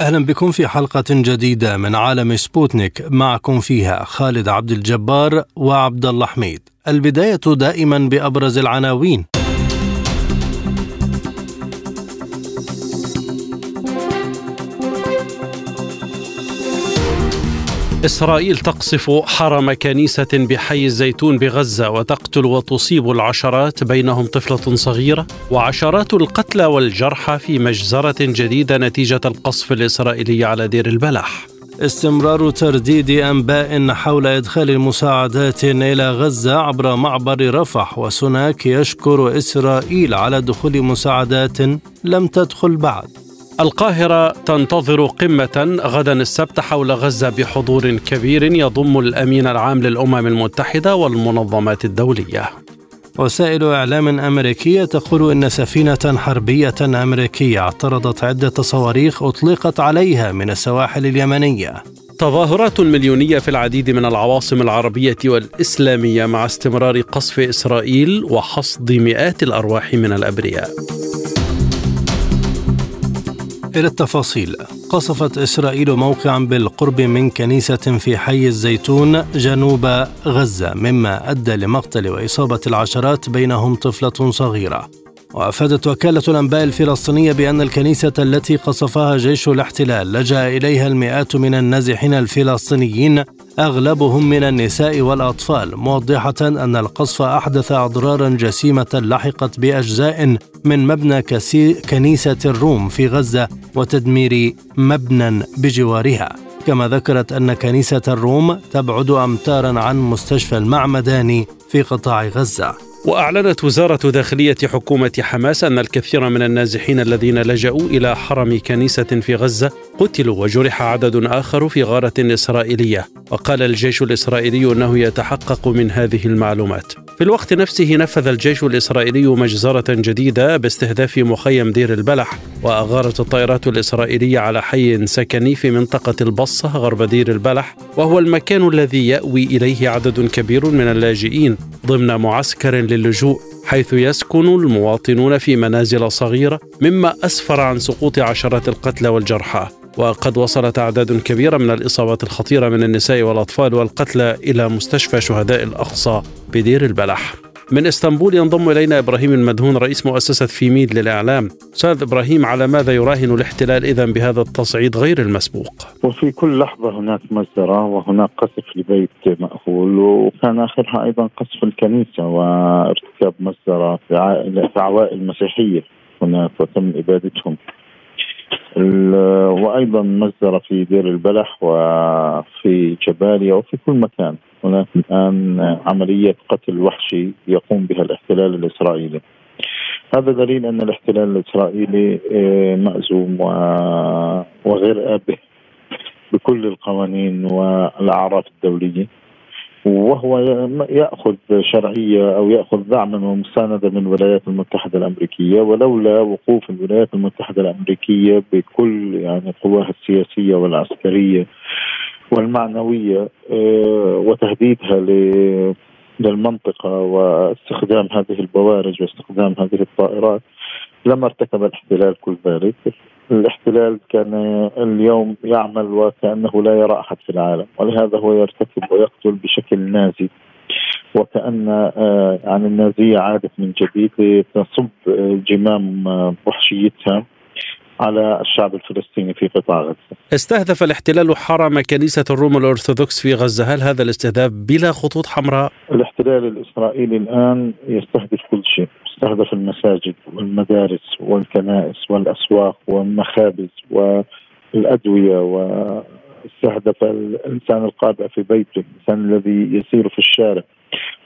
أهلا بكم في حلقة جديدة من عالم سبوتنيك. معكم فيها خالد عبد الجبار وعبد الله حميد. البداية دائما بأبرز العناوين. إسرائيل تقصف حرم كنيسة بحي الزيتون بغزة وتقتل وتصيب العشرات بينهم طفلة صغيرة وعشرات القتلى والجرحى في مجزرة جديدة نتيجة القصف الإسرائيلي على دير البلح استمرار ترديد أنباء حول إدخال المساعدات إلى غزة عبر معبر رفح وسناك يشكر إسرائيل على دخول مساعدات لم تدخل بعد. القاهرة تنتظر قمة غدا السبت حول غزة بحضور كبير يضم الأمين العام للأمم المتحدة والمنظمات الدولية. وسائل إعلام أمريكية تقول إن سفينة حربية أمريكية اعترضت عدة صواريخ أطلقت عليها من السواحل اليمنية. تظاهرات مليونية في العديد من العواصم العربية والإسلامية مع استمرار قصف إسرائيل وحصد مئات الأرواح من الأبرياء. إلى التفاصيل قصفت إسرائيل موقعا بالقرب من كنيسة في حي الزيتون جنوب غزة مما أدى لمقتل وإصابة العشرات بينهم طفلة صغيرة. وأفادت وكالة الأنباء الفلسطينية بأن الكنيسة التي قصفها جيش الاحتلال لجأ إليها المئات من النازحين الفلسطينيين أغلبهم من النساء والأطفال موضحة أن القصف أحدث أضرارا جسيمة لحقت بأجزاء من مبنى كنيسة الروم في غزة وتدمير مبنى بجوارها. كما ذكرت أن كنيسة الروم تبعد أمتارا عن مستشفى المعمداني في قطاع غزة. وأعلنت وزارة داخلية حكومة حماس أن الكثير من النازحين الذين لجأوا إلى حرم كنيسة في غزة قتلوا وجرح عدد آخر في غارة إسرائيلية. وقال الجيش الإسرائيلي إنه يتحقق من هذه المعلومات. في الوقت نفسه نفذ الجيش الإسرائيلي مجزرة جديدة باستهداف مخيم دير البلح وأغارت الطائرات الإسرائيلية على حي سكني في منطقة البصة غرب دير البلح وهو المكان الذي يأوي إليه عدد كبير من اللاجئين ضمن معسكر للجوء حيث يسكن المواطنون في منازل صغيرة مما أسفر عن سقوط عشرات القتلى والجرحى. وقد وصلت أعداد كبيرة من الإصابات الخطيرة من النساء والأطفال والقتلى إلى مستشفى شهداء الأقصى بدير البلح من إسطنبول ينضم إلينا إبراهيم المدهون رئيس مؤسسة فيميد للإعلام. أستاذ إبراهيم على ماذا يراهن الاحتلال إذا بهذا التصعيد غير المسبوق؟ وفي كل لحظة هناك مجزرة وهناك قصف لبيت مأهول وكان آخرها أيضا قصف الكنيسة وارتكاب مجزرة في عوائل مسيحية هناك وتم إبادتهم. وأيضا مجزره في دير البلح وفي جباليا وفي كل مكان. هناك الآن عملية قتل وحشي يقوم بها الاحتلال الإسرائيلي. هذا دليل أن الاحتلال الإسرائيلي آه، مأزوم وغير آبه بكل القوانين والأعراف الدولية. وهو يأخذ شرعية أو يأخذ دعما ومسانده من الولايات المتحدة الأمريكية ولولا وقوف الولايات المتحدة الأمريكية بكل يعني قواها السياسية والعسكرية والمعنوية آه، وتهديدها للمنطقة واستخدام هذه البوارج واستخدام هذه الطائرات لما ارتكب الاحتلال كل ذلك. الاحتلال كان اليوم يعمل وكأنه لا يرى أحد في العالم ولهذا هو يرتكب ويقتل بشكل نازي وكأن آه، يعني النازية عادت من جديد تصب جمام وحشيتها على الشعب الفلسطيني في قطاع غزة. استهدف الاحتلال حرم كنيسة الروم الأرثوذكس في غزة، هل هذا الاستهداف بلا خطوط حمراء؟ الاحتلال الإسرائيلي الآن يستهدف كل شيء، استهدف المساجد والمدارس والكنائس والأسواق والمخابز والأدوية واستهدف الإنسان القابع في بيته، الإنسان الذي يسير في الشارع.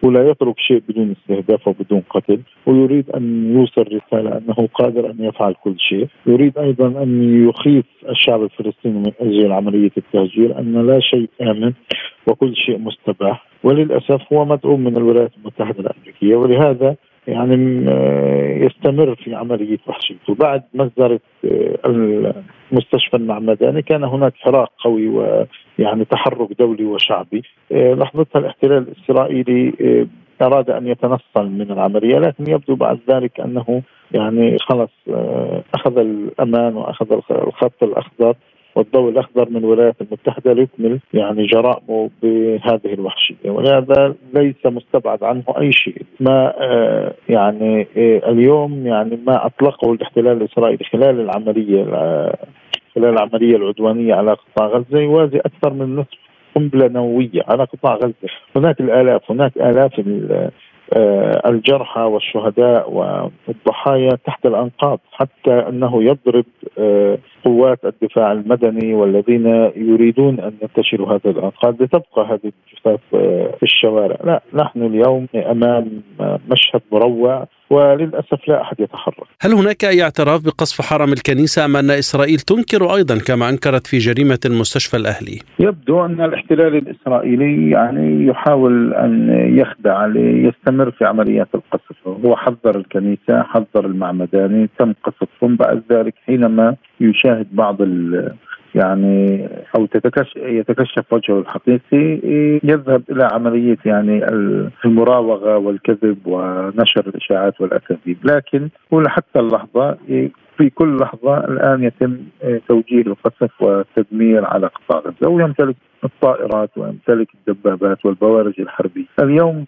ولا يترك شيء بدون استهداف وبدون قتل ويريد أن يوصل رسالة أنه قادر أن يفعل كل شيء، يريد أيضا أن يخيف الشعب الفلسطيني من أجل عملية التهجير أن لا شيء آمن وكل شيء مستباح وللأسف هو مدعوم من الولايات المتحدة الأمريكية ولهذا يعني يستمر في عمليه وحشيته بعد مجزره المستشفى المعمداني كان هناك حراك قوي ويعني تحرك دولي وشعبي. لحظتها الاحتلال الإسرائيلي أراد أن يتنصل من العملية لكن يبدو بعد ذلك أنه يعني خلص أخذ الأمان وأخذ الخط الأخضر. والضوء الأخضر من الولايات المتحدة ليكمل يعني جرائمه بهذه الوحشية. ولهذا ليس مستبعد عنه أي شيء. ما آه يعني آه اليوم يعني ما أطلقه الاحتلال الإسرائيلي خلال العملية خلال العملية العدوانية على قطاع غزة يوازي أكثر من نصف قنبلة نووية على قطاع غزة، هناك الآلاف هناك آلاف آه، الجرحى والشهداء والضحايا تحت الأنقاض حتى أنه يضرب آه، قوات الدفاع المدني والذين يريدون أن ينتشروا هذه الأنقاض لتبقى هذه الجثث آه، في الشوارع، لا نحن اليوم أمام مشهد مروع وللأسف لا أحد يتحرك. هل هناك أي اعتراف بقصف حرم الكنيسة ام أن إسرائيل تنكر أيضا كما أنكرت في جريمة المستشفى الأهلي؟ يبدو أن الاحتلال الإسرائيلي يعني يحاول أن يخدع ليستمر في عمليات القصف، هو حذر الكنيسة، حذر المعمداني، تم قصفهم بعد ذلك حينما يشاهد بعض يعني أو يتكشف وجهه الحقيقي يذهب إلى عملية يعني المراوغة والكذب ونشر الإشاعات والأكاذيب، لكن هو حتى اللحظة في كل لحظة الآن يتم توجيه القصف والتدمير على قطاع غزة ويمتلك الطائرات ويمتلك الدبابات والبوارج الحربية. اليوم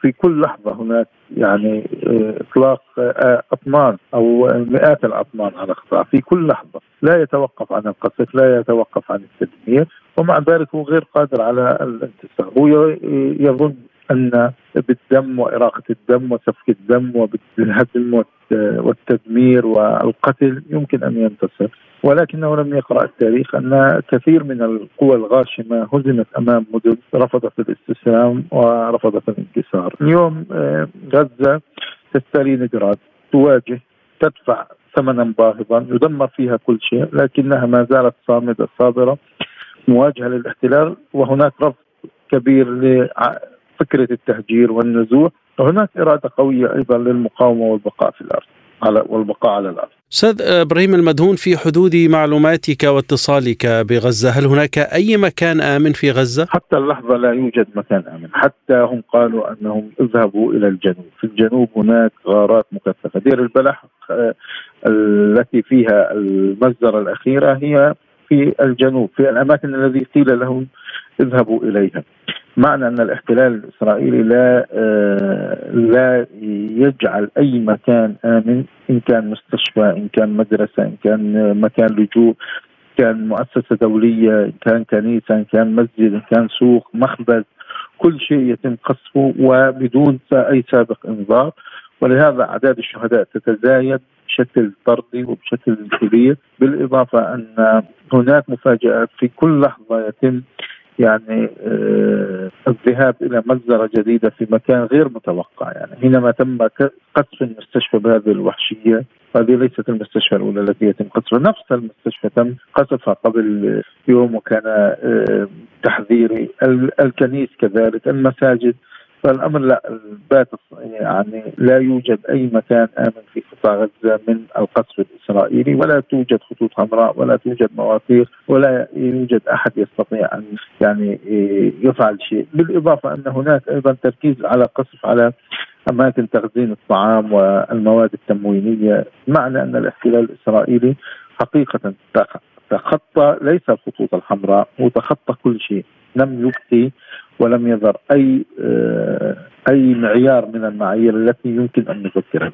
في كل لحظة هناك يعني إطلاق أطنان أو مئات الأطنان على قطاع في كل لحظة لا يتوقف عن القصف لا يتوقف عن التدمير ومع ذلك هو غير قادر على الانتصار هو يظن أن بالدم وإراقة الدم وسفك الدم وبالهدم والتدمير والقتل يمكن أن ينتصر ولكنه لم يقرأ التاريخ أن كثير من القوى الغاشمة هزمت أمام مدن رفضت الاستسلام ورفضت الانكسار. اليوم آه، غزة ستالينغراد تواجه تدفع ثمنا باهظا يدمر فيها كل شيء لكنها ما زالت صامدة صابرة مواجهة للاحتلال وهناك رفض كبير لفكرة التهجير والنزوح وهناك إرادة قوية أيضا للمقاومة والبقاء في الأرض على والبقاء على الأرض. أستاذ إبراهيم المدهون في حدود معلوماتك واتصالك بغزة، هل هناك أي مكان آمن في غزة؟ حتى اللحظة لا يوجد مكان آمن، حتى هم قالوا أنهم اذهبوا إلى الجنوب، في الجنوب هناك غارات مكثفة، دير البلح آه، التي فيها المجزرة الأخيرة هي في الجنوب، في الأماكن الذي قيل لهم اذهبوا إليها. معنى أن الاحتلال الإسرائيلي لا آه لا يجعل أي مكان آمن إن كان مستشفى إن كان مدرسة إن كان مكان لجوء كان مؤسسة دولية إن كان كنيسة إن كان مسجد إن كان سوق مخبز كل شيء يتم قصفه وبدون أي سابق إنذار ولهذا أعداد الشهداء تتزايد بشكل طردي وبشكل كبير بالإضافة أن هناك مفاجآت في كل لحظة يتم يعني آه، الذهاب إلى مجزره جديده في مكان غير متوقع. يعني حينما تم قصف المستشفى بهذه الوحشية هذه ليست المستشفى الأولى التي يتم قصفها نفس المستشفى تم قصفها قبل يوم وكان آه، تحذيري الكنيس كذلك المساجد. فالأمر لا بات يعني لا يوجد أي مكان آمن في قطاع غزة من القصف الإسرائيلي ولا توجد خطوط حمراء ولا توجد مواثيق ولا يوجد أحد يستطيع أن يعني يفعل شيء. بالإضافة أن هناك أيضا تركيز على قصف على أماكن تخزين الطعام والمواد التموينية معنى أن الاحتلال الإسرائيلي حقيقة تخطى ليس الخطوط الحمراء هو تخطى كل شيء. لم يبقي ولم يذر أي آه، أي معيار من المعايير التي يمكن أن نفكر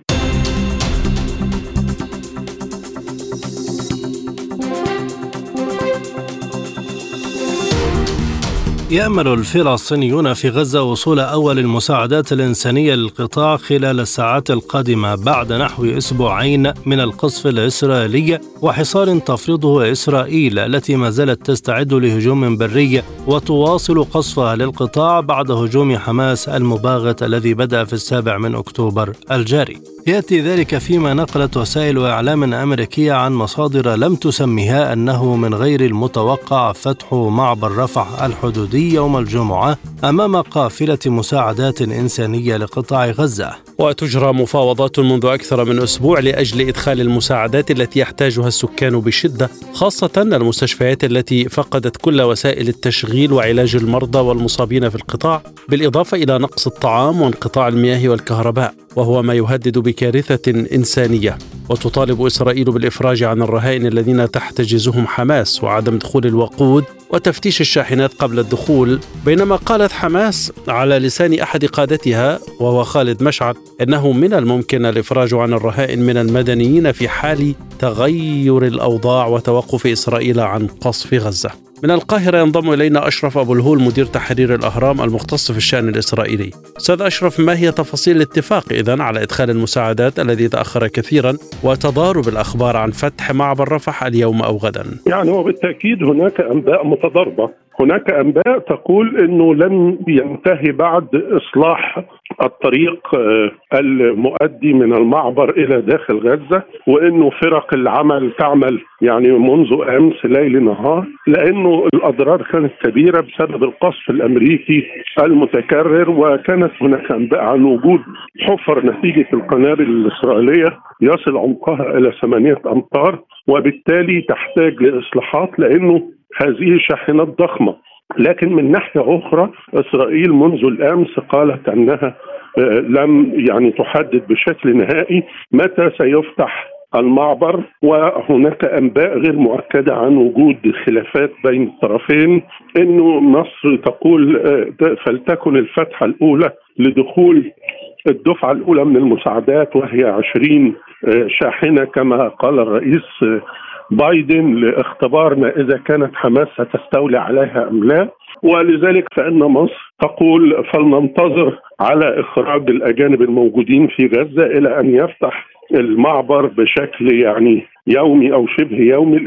يأمل الفلسطينيون في غزة وصول أول المساعدات الإنسانية للقطاع خلال الساعات القادمة بعد نحو أسبوعين من القصف الإسرائيلي وحصار تفرضه إسرائيل التي ما زالت تستعد لهجوم بري وتواصل قصفها للقطاع بعد هجوم حماس المباغت الذي بدأ في السابع من أكتوبر الجاري. يأتي ذلك فيما نقلت وسائل إعلام أمريكية عن مصادر لم تسمها أنه من غير المتوقع فتح معبر رفح الحدودي اليهودي يوم الجمعة أمام قافلة مساعدات إنسانية لقطاع غزة. وتجرى مفاوضات منذ أكثر من أسبوع لأجل إدخال المساعدات التي يحتاجها السكان بشدة خاصة المستشفيات التي فقدت كل وسائل التشغيل وعلاج المرضى والمصابين في القطاع بالإضافة إلى نقص الطعام وانقطاع المياه والكهرباء. وهو ما يهدد بكارثة إنسانية. وتطالب إسرائيل بالإفراج عن الرهائن الذين تحتجزهم حماس وعدم دخول الوقود وتفتيش الشاحنات قبل الدخول. بينما قالت حماس على لسان أحد قادتها وهو خالد مشعل إنه من الممكن الإفراج عن الرهائن من المدنيين في حال تغير الأوضاع وتوقف إسرائيل عن قصف غزة. من القاهرة ينضم إلينا أشرف أبو الهول مدير تحرير الأهرام المختص في الشأن الإسرائيلي. أستاذ أشرف ما هي تفاصيل الاتفاق إذن على إدخال المساعدات الذي تأخر كثيرا وتضارب الأخبار عن فتح معبر رفح اليوم أو غدا؟ يعني وبالتأكيد هناك أنباء متضاربة. هناك أنباء تقول إنه لم ينتهي بعد إصلاح الطريق آه، المؤدي من المعبر إلى داخل غزة وإنه فرق العمل تعمل يعني منذ أمس ليل نهار لأنه الأضرار كانت كبيرة بسبب القصف الأمريكي المتكرر وكانت هناك أنباء عن وجود حفر نتيجة القنابل الإسرائيلية يصل عمقها إلى ثمانيه أمتار وبالتالي تحتاج لإصلاحات لأنه هذه شاحنات ضخمة. لكن من ناحية أخرى إسرائيل منذ الأمس قالت أنها آه، لم يعني تحدد بشكل نهائي متى سيفتح المعبر وهناك أنباء غير مؤكدة عن وجود خلافات بين الطرفين انه مصر تقول آه، فلتكن الفتحه الأولى لدخول الدفعة الأولى من المساعدات وهي 20 آه، شاحنة كما قال الرئيس بايدن لاختبارنا إذا كانت حماس ستستولي عليها أم لا. ولذلك فإن مصر تقول فلننتظر على إخراج الأجانب الموجودين في غزة إلى أن يفتح المعبر بشكل يعني يومي أو شبه يومي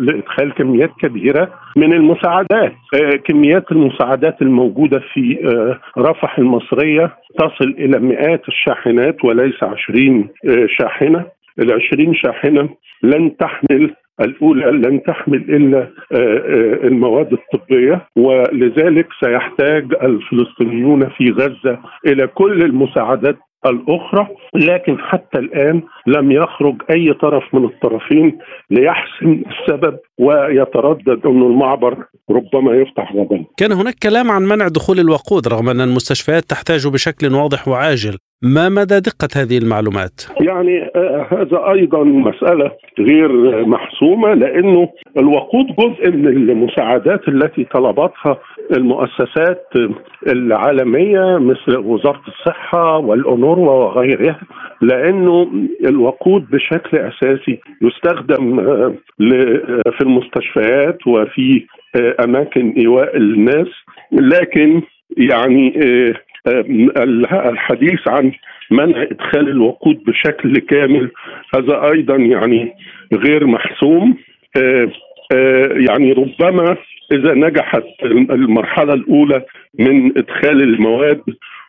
لإدخال كميات كبيرة من المساعدات. آه، كميات المساعدات الموجودة في آه، رفح المصرية تصل إلى مئات الشاحنات وليس عشرين آه، شاحنة. العشرين شاحنة لن تحمل الأولى لن تحمل إلا آه، آه، المواد الطبية ولذلك سيحتاج الفلسطينيون في غزة إلى كل المساعدات الأخرى لكن حتى الآن لم يخرج أي طرف من الطرفين ليحسم السبب ويتردد أن المعبر ربما يفتح غدا كان هناك كلام عن منع دخول الوقود رغم أن المستشفيات تحتاج بشكل واضح وعاجل. ما مدى دقة هذه المعلومات؟ يعني آه هذا أيضا مسألة غير محسومة لأنه الوقود جزء من المساعدات التي طلبتها المؤسسات العالمية مثل وزارة الصحة والأونروا وغيرها لأنه الوقود بشكل أساسي يستخدم آه، في المستشفيات وفي آه، أماكن إيواء الناس لكن يعني الحديث عن منع إدخال الوقود بشكل كامل هذا أيضا يعني غير محسوم. يعني ربما إذا نجحت المرحلة الأولى من إدخال المواد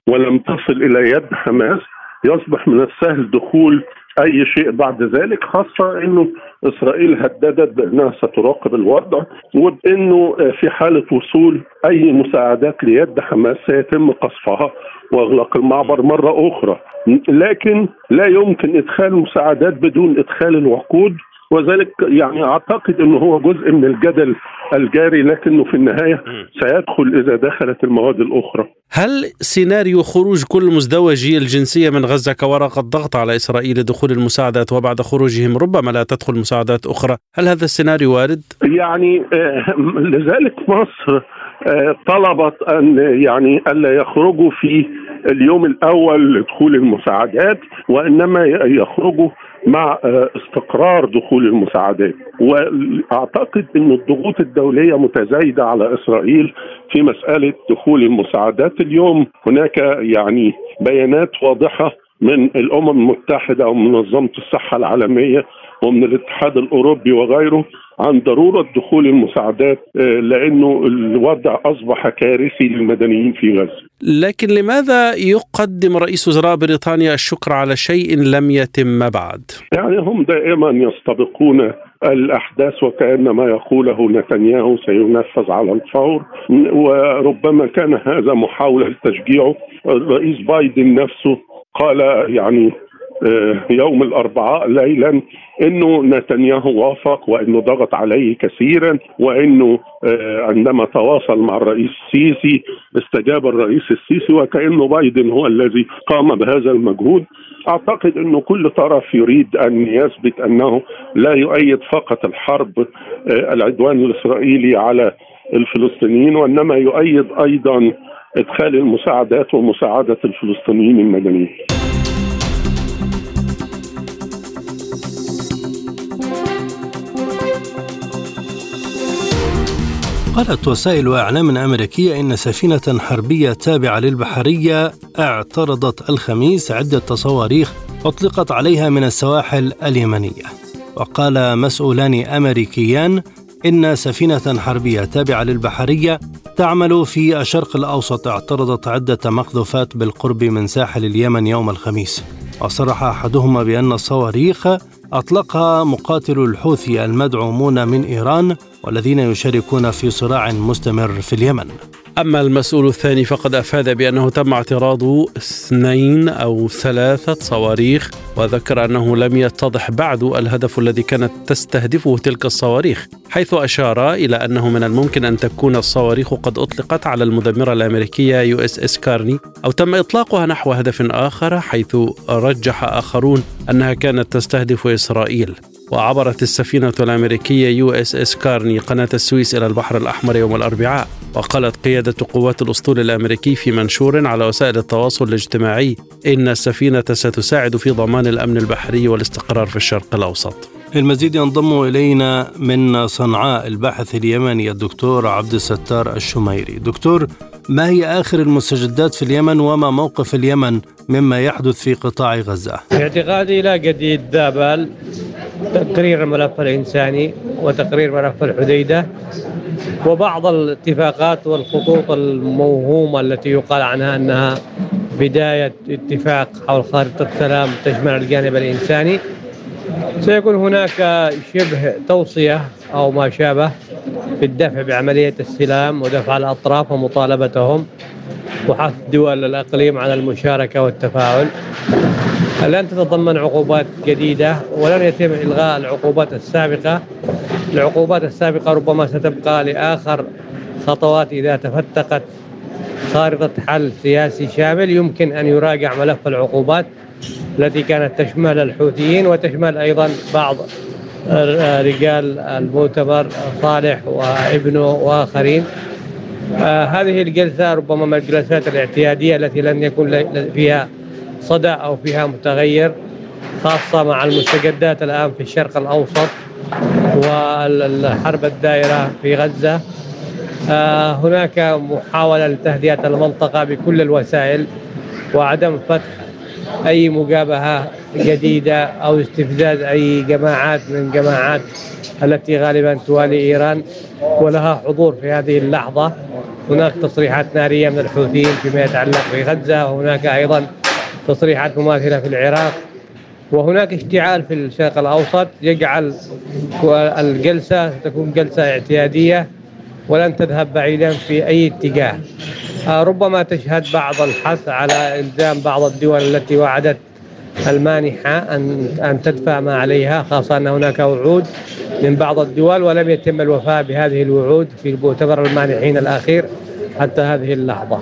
ولم تصل إلى يد حماس يصبح من السهل دخول أي شيء بعد ذلك خاصة إنه إسرائيل هددت بأنها ستراقب الوضع وبانه في حالة وصول أي مساعدات ليد حماس سيتم قصفها وإغلاق المعبر مرة أخرى. لكن لا يمكن إدخال مساعدات بدون إدخال الوقود وذلك يعني أعتقد إنه هو جزء من الجدل الجاري لكنه في النهاية سيدخل إذا دخلت المواد الأخرى. هل سيناريو خروج كل مزدوجي الجنسية من غزة كورقة ضغط على إسرائيل لدخول المساعدات وبعد خروجهم ربما لا تدخل مساعدات أخرى، هل هذا السيناريو وارد؟ يعني آه، لذلك مصر آه، طلبت أن يعني ألا يخرجوا في اليوم الأول لدخول المساعدات وإنما يخرجوا مع آه، استقرار دخول المساعدات. وأعتقد إن الضغوط الدولية متزايدة على إسرائيل في مسألة دخول المساعدات. اليوم هناك يعني بيانات واضحة من الأمم المتحدة ومنظمة الصحة العالمية ومن الاتحاد الأوروبي وغيره عن ضرورة دخول المساعدات آه، لأنه الوضع أصبح كارثي للمدنيين في غزة. لكن لماذا يقدم رئيس وزراء بريطانيا الشكر على شيء لم يتم بعد؟ يعني هم دائما يستبقون الأحداث وكأن ما يقوله نتنياهو سينفذ على الفور وربما كان هذا محاولة لتشجيعه الرئيس بايدن نفسه قال يعني يوم الأربعاء ليلا إنه نتنياهو وافق وإنه ضغط عليه كثيرا وإنه آه، عندما تواصل مع الرئيس السيسي استجاب الرئيس السيسي وكأنه بايدن هو الذي قام بهذا المجهود أعتقد إنه كل طرف يريد أن يثبت أنه لا يؤيد فقط الحرب آه، العدوان الإسرائيلي على الفلسطينيين وإنما يؤيد أيضا إدخال المساعدات ومساعدة الفلسطينيين المدنيين. قالت وسائل إعلام أمريكية إن سفينة حربية تابعة للبحرية اعترضت الخميس عدة صواريخ أطلقت عليها من السواحل اليمنية. وقال مسؤولان أمريكيان إن سفينة حربية تابعة للبحرية تعمل في الشرق الأوسط اعترضت عدة مقذوفات بالقرب من ساحل اليمن يوم الخميس. وصرح أحدهما بأن الصواريخ أطلقها مقاتلو الحوثي المدعومون من إيران والذين يشاركون في صراع مستمر في اليمن. أما المسؤول الثاني فقد أفاد بأنه تم اعتراض اثنين أو ثلاثة صواريخ وذكر أنه لم يتضح بعد الهدف الذي كانت تستهدفه تلك الصواريخ حيث أشار إلى أنه من الممكن أن تكون الصواريخ قد أطلقت على المدمرة الأمريكية يو إس إس كارني أو تم إطلاقها نحو هدف آخر حيث رجح آخرون أنها كانت تستهدف إسرائيل. وعبرت السفينة الأمريكية يو إس إس كارني قناة السويس إلى البحر الأحمر يوم الأربعاء. وقالت قيادة قوات الأسطول الأمريكي في منشور على وسائل التواصل الاجتماعي إن السفينة ستساعد في ضمان الأمن البحري والاستقرار في الشرق الأوسط. المزيد ينضم إلينا من صنعاء الباحث اليمني الدكتور عبد الستار الشميري. دكتور ما هي آخر المستجدات في اليمن وما موقف اليمن مما يحدث في قطاع غزة؟ في اعتقادي لا قد بال تقرير الملف الإنساني وتقرير ملف الحديدة. وبعض الاتفاقات والخطوط الموهومة التي يقال عنها أنها بداية اتفاق حول خارطة سلام تشمل الجانب الإنساني. سيكون هناك شبه توصية أو ما شابه في الدفع بعملية السلام ودفع الأطراف ومطالبتهم وحث دول الأقليم على المشاركة والتفاعل. لن تتضمن عقوبات جديدة ولن يتم إلغاء العقوبات السابقة. العقوبات السابقة ربما ستبقى لآخر خطوات إذا تفتقت خارطة حل سياسي شامل يمكن أن يراجع ملف العقوبات التي كانت تشمل الحوثيين وتشمل أيضا بعض رجال المؤتمر صالح وابنه وآخرين آه هذه الجلسة ربما من الجلسات الاعتيادية التي لن يكون فيها صدى أو فيها متغير خاصة مع المستجدات الآن في الشرق الأوسط والحرب الدائرة في غزة. آه هناك محاولة لتهدئة المنطقة بكل الوسائل وعدم فتح أي مجابهة جديدة أو استفزاز أي جماعات من جماعات التي غالبا توالي إيران ولها حضور في هذه اللحظة. هناك تصريحات نارية من الحوثيين فيما يتعلق بغزة وهناك أيضا تصريحات مماثلة في العراق وهناك اشتعال في الشرق الأوسط يجعل الجلسة تكون جلسة اعتيادية ولن تذهب بعيدا في أي اتجاه. آه، ربما تشهد بعض الحث على إلزام بعض الدول التي وعدت المانحة أن أن تدفع ما عليها خاصة أن هناك وعود من بعض الدول ولم يتم الوفاء بهذه الوعود في مؤتمر المانحين الأخير. حتى هذه اللحظة.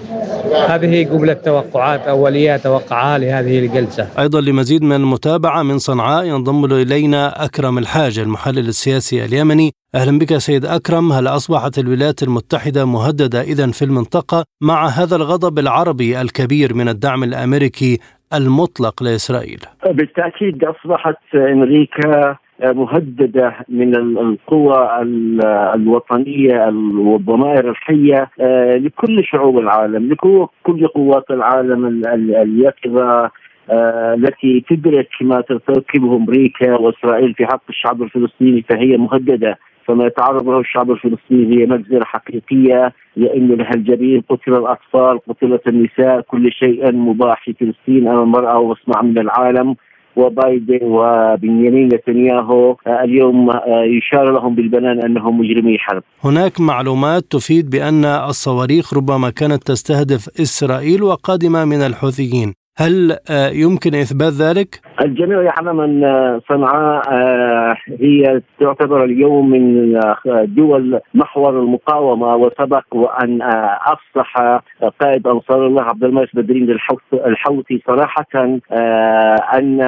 هذه جملة توقعات أولية توقعها لهذه الجلسة. أيضا لمزيد من المتابعة من صنعاء ينضم إلينا أكرم الحاج المحلل السياسي اليمني. أهلا بك سيد أكرم. هل أصبحت الولايات المتحدة مهددة إذا في المنطقة مع هذا الغضب العربي الكبير من الدعم الأمريكي المطلق لإسرائيل؟ بالتأكيد أصبحت أمريكا مهددة من القوى الوطنية والضمائر الحية آه، لكل شعوب العالم لكل قوات العالم اليقظه آه، التي تدرك ما ترتكبه أمريكا وإسرائيل في حق الشعب الفلسطيني فهي مهددة. فما يتعرض له الشعب الفلسطيني هي مجزرة حقيقية لأن لها الجبين قتل الأطفال قتلت النساء كل شيء مباح في فلسطين أمام المرأة ومصنع من العالم. وبايدن وبنيامين نتنياهو اليوم يشار لهم بالبنان أنهم مجرمي حرب. هناك معلومات تفيد بأن الصواريخ ربما كانت تستهدف إسرائيل وقادمة من الحوثيين، هل آه، يمكن إثبات ذلك؟ الجميع يعلم أن صنعاء آه، هي تعتبر اليوم من دول محور المقاومة وسبق وان آه، أفصح قائد أنصار الله عبد الملك بدرين الحوثي صراحة أن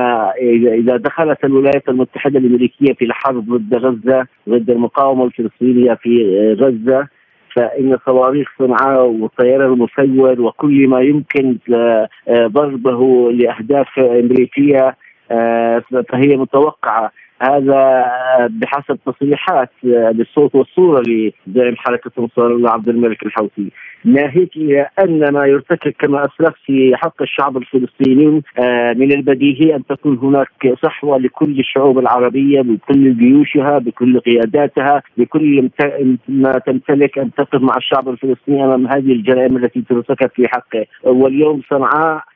إذا دخلت الولايات المتحدة الأمريكية في الحرب ضد غزة ضد المقاومة الفلسطينية في غزة فإن صواريخ صنعاء والطيران المسير وكل ما يمكن آه، ضربه لأهداف أمريكية آه، فهي متوقعة. هذا بحسب تصريحات بالصوت والصورة لزعيم حركة انصار عبد الملك الحوثي. ناهيك إلى أن ما يرتكب كما أسلفت في حق الشعب الفلسطيني آه، من البديهي أن تكون هناك صحوة لكل الشعوب العربية بكل جيوشها بكل قياداتها بكل ما تمتلك أن تقف مع الشعب الفلسطيني أمام هذه الجرائم التي ترتكب في حقه. واليوم صنعاء آه،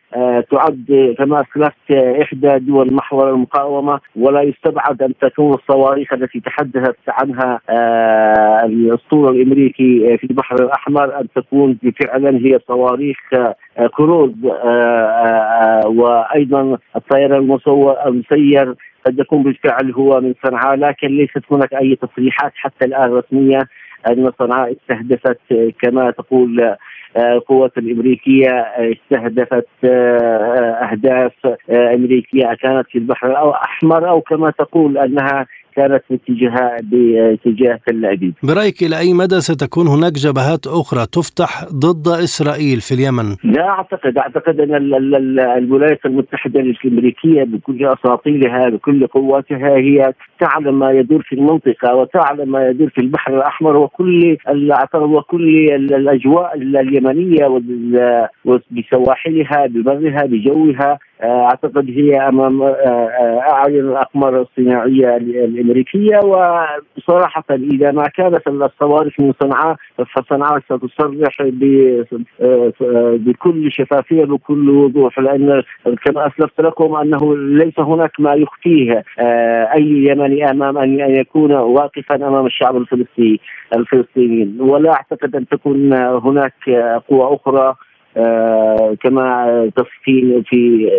تعد كما اسلفت إحدى دول محور المقاومة ولا يستبعد أن تكون الصواريخ التي تحدثت عنها آه، الأسطول الأمريكي في البحر الأحمر أن تكون فعلا هي صواريخ آه، كروز وأيضا الطيران المسير قد يكون بالفعل هو من صنعاء لكن ليست هناك أي تصريحات حتى الآن رسمية. أن صنعاء استهدفت كما تقول القوات الأمريكية استهدفت آه، أهداف آه، أمريكية كانت في البحر الأحمر أو كما تقول أنها كانت باتجاه باتجاه تل أبيب. برأيك إلى أي مدى ستكون هناك جبهات أخرى تفتح ضد إسرائيل في اليمن؟ لا اعتقد أعتقد أن الولايات المتحدة الأمريكية بكل أساطيلها بكل قواتها هي تعلم ما يدور في المنطقة وتعلم ما يدور في البحر الأحمر وكل وكل الأجواء اليمنية بسواحلها ببرها بجوها أعتقد هي أمام آه، آه، أعين الأقمار الصناعية الأمريكية. وصراحة إذا ما كانت الصواريخ من صنعاء فصنعاء ستصرح آه، بكل شفافية بكل وضوح. لأن كما أسلفت لكم أنه ليس هناك ما يخفيه أي يمني أمام أن يكون واقفا أمام الشعب الفلسطيني الفلسطينيين. ولا أعتقد أن تكون هناك قوى أخرى آه، كما تفصيل في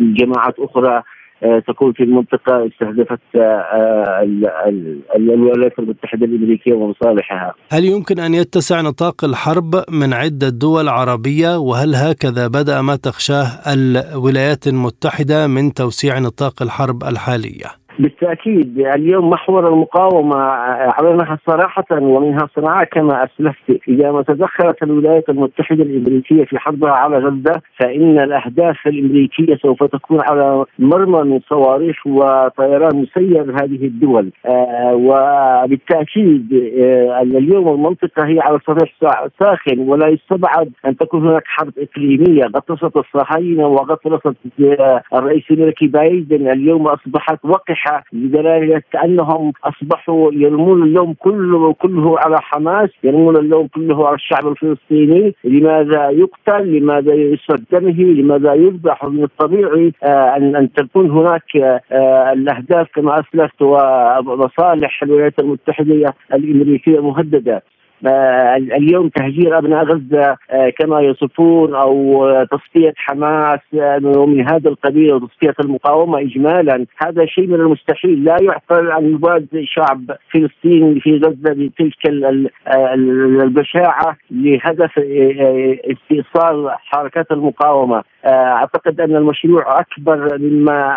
جماعات أخرى آه، تكون في المنطقة استهدفت آه، الولايات المتحدة الأمريكية ومصالحها هل يمكن أن يتسع نطاق الحرب من عدة دول عربية وهل هكذا بدأ ما تخشاه الولايات المتحدة من توسيع نطاق الحرب الحالية؟ بالتأكيد اليوم محور المقاومة أعلنها صراحة ومنها صنعاء كما أسلفت إذا ما تدخلت الولايات المتحدة الأمريكية في حربها على غزة فإن الأهداف الأمريكية سوف تكون على مرمى من صواريخ وطيران مسير هذه الدول. آه وبالتأكيد آه اليوم المنطقة هي على صريح ساخن ولا يستبعد أن تكون هناك حرب إقليمية. غطست الصهاينة وغطست آه الرئيس الامريكي بايدن اليوم أصبحت وقحة لدرجه كأنهم أصبحوا يرمون اللوم كله كله على حماس، يرمون اللوم كله على الشعب الفلسطيني، لماذا يقتل؟ لماذا يسفك دمه؟ لماذا يذبح؟ من الطبيعي آه ان أن تكون هناك آه الأهداف كما أسلفت ومصالح الولايات المتحدة الأمريكية مهددة. آه، اليوم تهجير أبناء غزة آه، كما يصفون أو تصفية حماس آه، من هذا القبيل وتصفية المقاومة اجمالا. هذا شيء من المستحيل. لا يعقل أن يباد شعب فلسطين في غزة بتلك البشاعة لهدف استئصال حركات المقاومة. أعتقد أن المشروع أكبر مما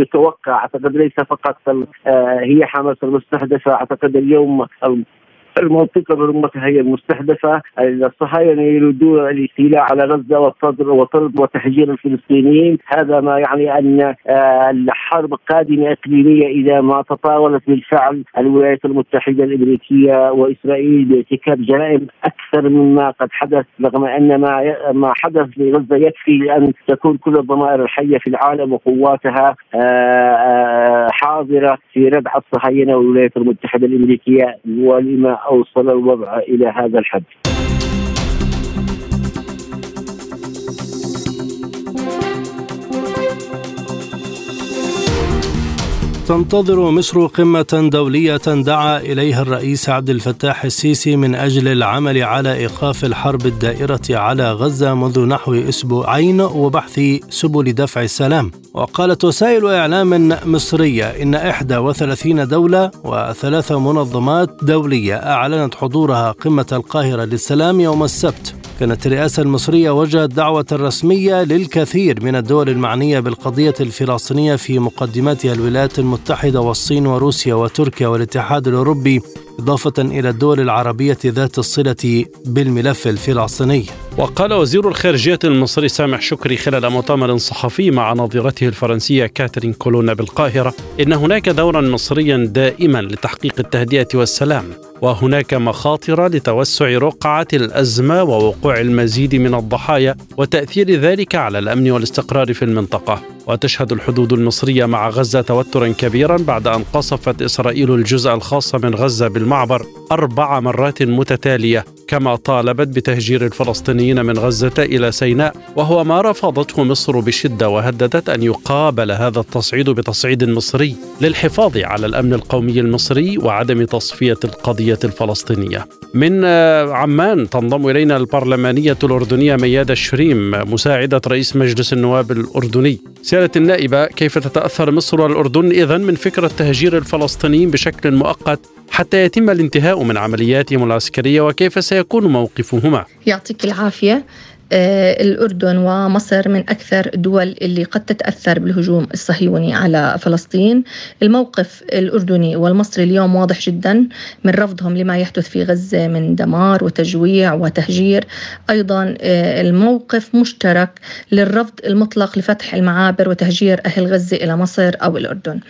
يتوقع. أعتقد ليس فقط هي حماس المستهدفة. أعتقد اليوم المنطقة برمتها هي المستهدفه الصهاينة يريدون الاستيلاء على غزة وطرد وطرد وتهجير الفلسطينيين. هذا ما يعني أن آه، الحرب قادمة إقليمية إذا ما تطاولت بالفعل الولايات المتحدة الأمريكية وإسرائيل بارتكاب جرائم أكثر مما قد حدث رغم أن ما ما حدث غزة يكفي لأن تكون كل الضمائر الحية في العالم وقواتها آه، آه، حاضرة في ردع الصهاينة والولايات المتحدة الأمريكية ولما أوصل الوضع إلى هذا الحد. تنتظر مصر قمة دولية دعا إليها الرئيس عبد الفتاح السيسي من أجل العمل على إيقاف الحرب الدائرة على غزة منذ نحو أسبوعين وبحث سبل دفع السلام. وقالت وسائل إعلام مصرية إن 31 دولة وثلاث منظمات دولية أعلنت حضورها قمة القاهرة للسلام يوم السبت. كانت الرئاسة المصرية وجهت دعوة رسمية للكثير من الدول المعنية بالقضية الفلسطينية في مقدمتها الولايات المتحدة والصين وروسيا وتركيا والاتحاد الأوروبي إضافة إلى الدول العربية ذات الصلة بالملف الفلسطيني. وقال وزير الخارجية المصري سامح شكري خلال مؤتمر صحفي مع نظيرته الفرنسية كاترين كولونا بالقاهرة إن هناك دورا مصريا دائما لتحقيق التهدئة والسلام. وهناك مخاطر لتوسع رقعة الأزمة ووقوع المزيد من الضحايا وتأثير ذلك على الأمن والاستقرار في المنطقة. وتشهد الحدود المصرية مع غزة توترا كبيرا بعد أن قصفت إسرائيل الجزء الخاص من غزة بالمعبر أربع مرات متتالية. كما طالبت بتهجير الفلسطينيين من غزة إلى سيناء وهو ما رفضته مصر بشدة وهددت أن يقابل هذا التصعيد بتصعيد مصري للحفاظ على الأمن القومي المصري وعدم تصفية القضية الفلسطينية. من عمان تنضم إلينا البرلمانية الأردنية ميادة الشريم مساعدة رئيس مجلس النواب الأردني. سيادة النائبة كيف تتأثر مصر والأردن إذا من فكرة تهجير الفلسطينيين بشكل مؤقت حتى يتم الانتهاء من عملياتهم العسكرية وكيف سيكون موقفهما. يعطيك العافية. الأردن ومصر من أكثر الدول اللي قد تتأثر بالهجوم الصهيوني على فلسطين. الموقف الأردني والمصري اليوم واضح جدا من رفضهم لما يحدث في غزة من دمار وتجويع وتهجير. أيضا آه، الموقف مشترك للرفض المطلق لفتح المعابر وتهجير أهل غزة إلى مصر أو الأردن.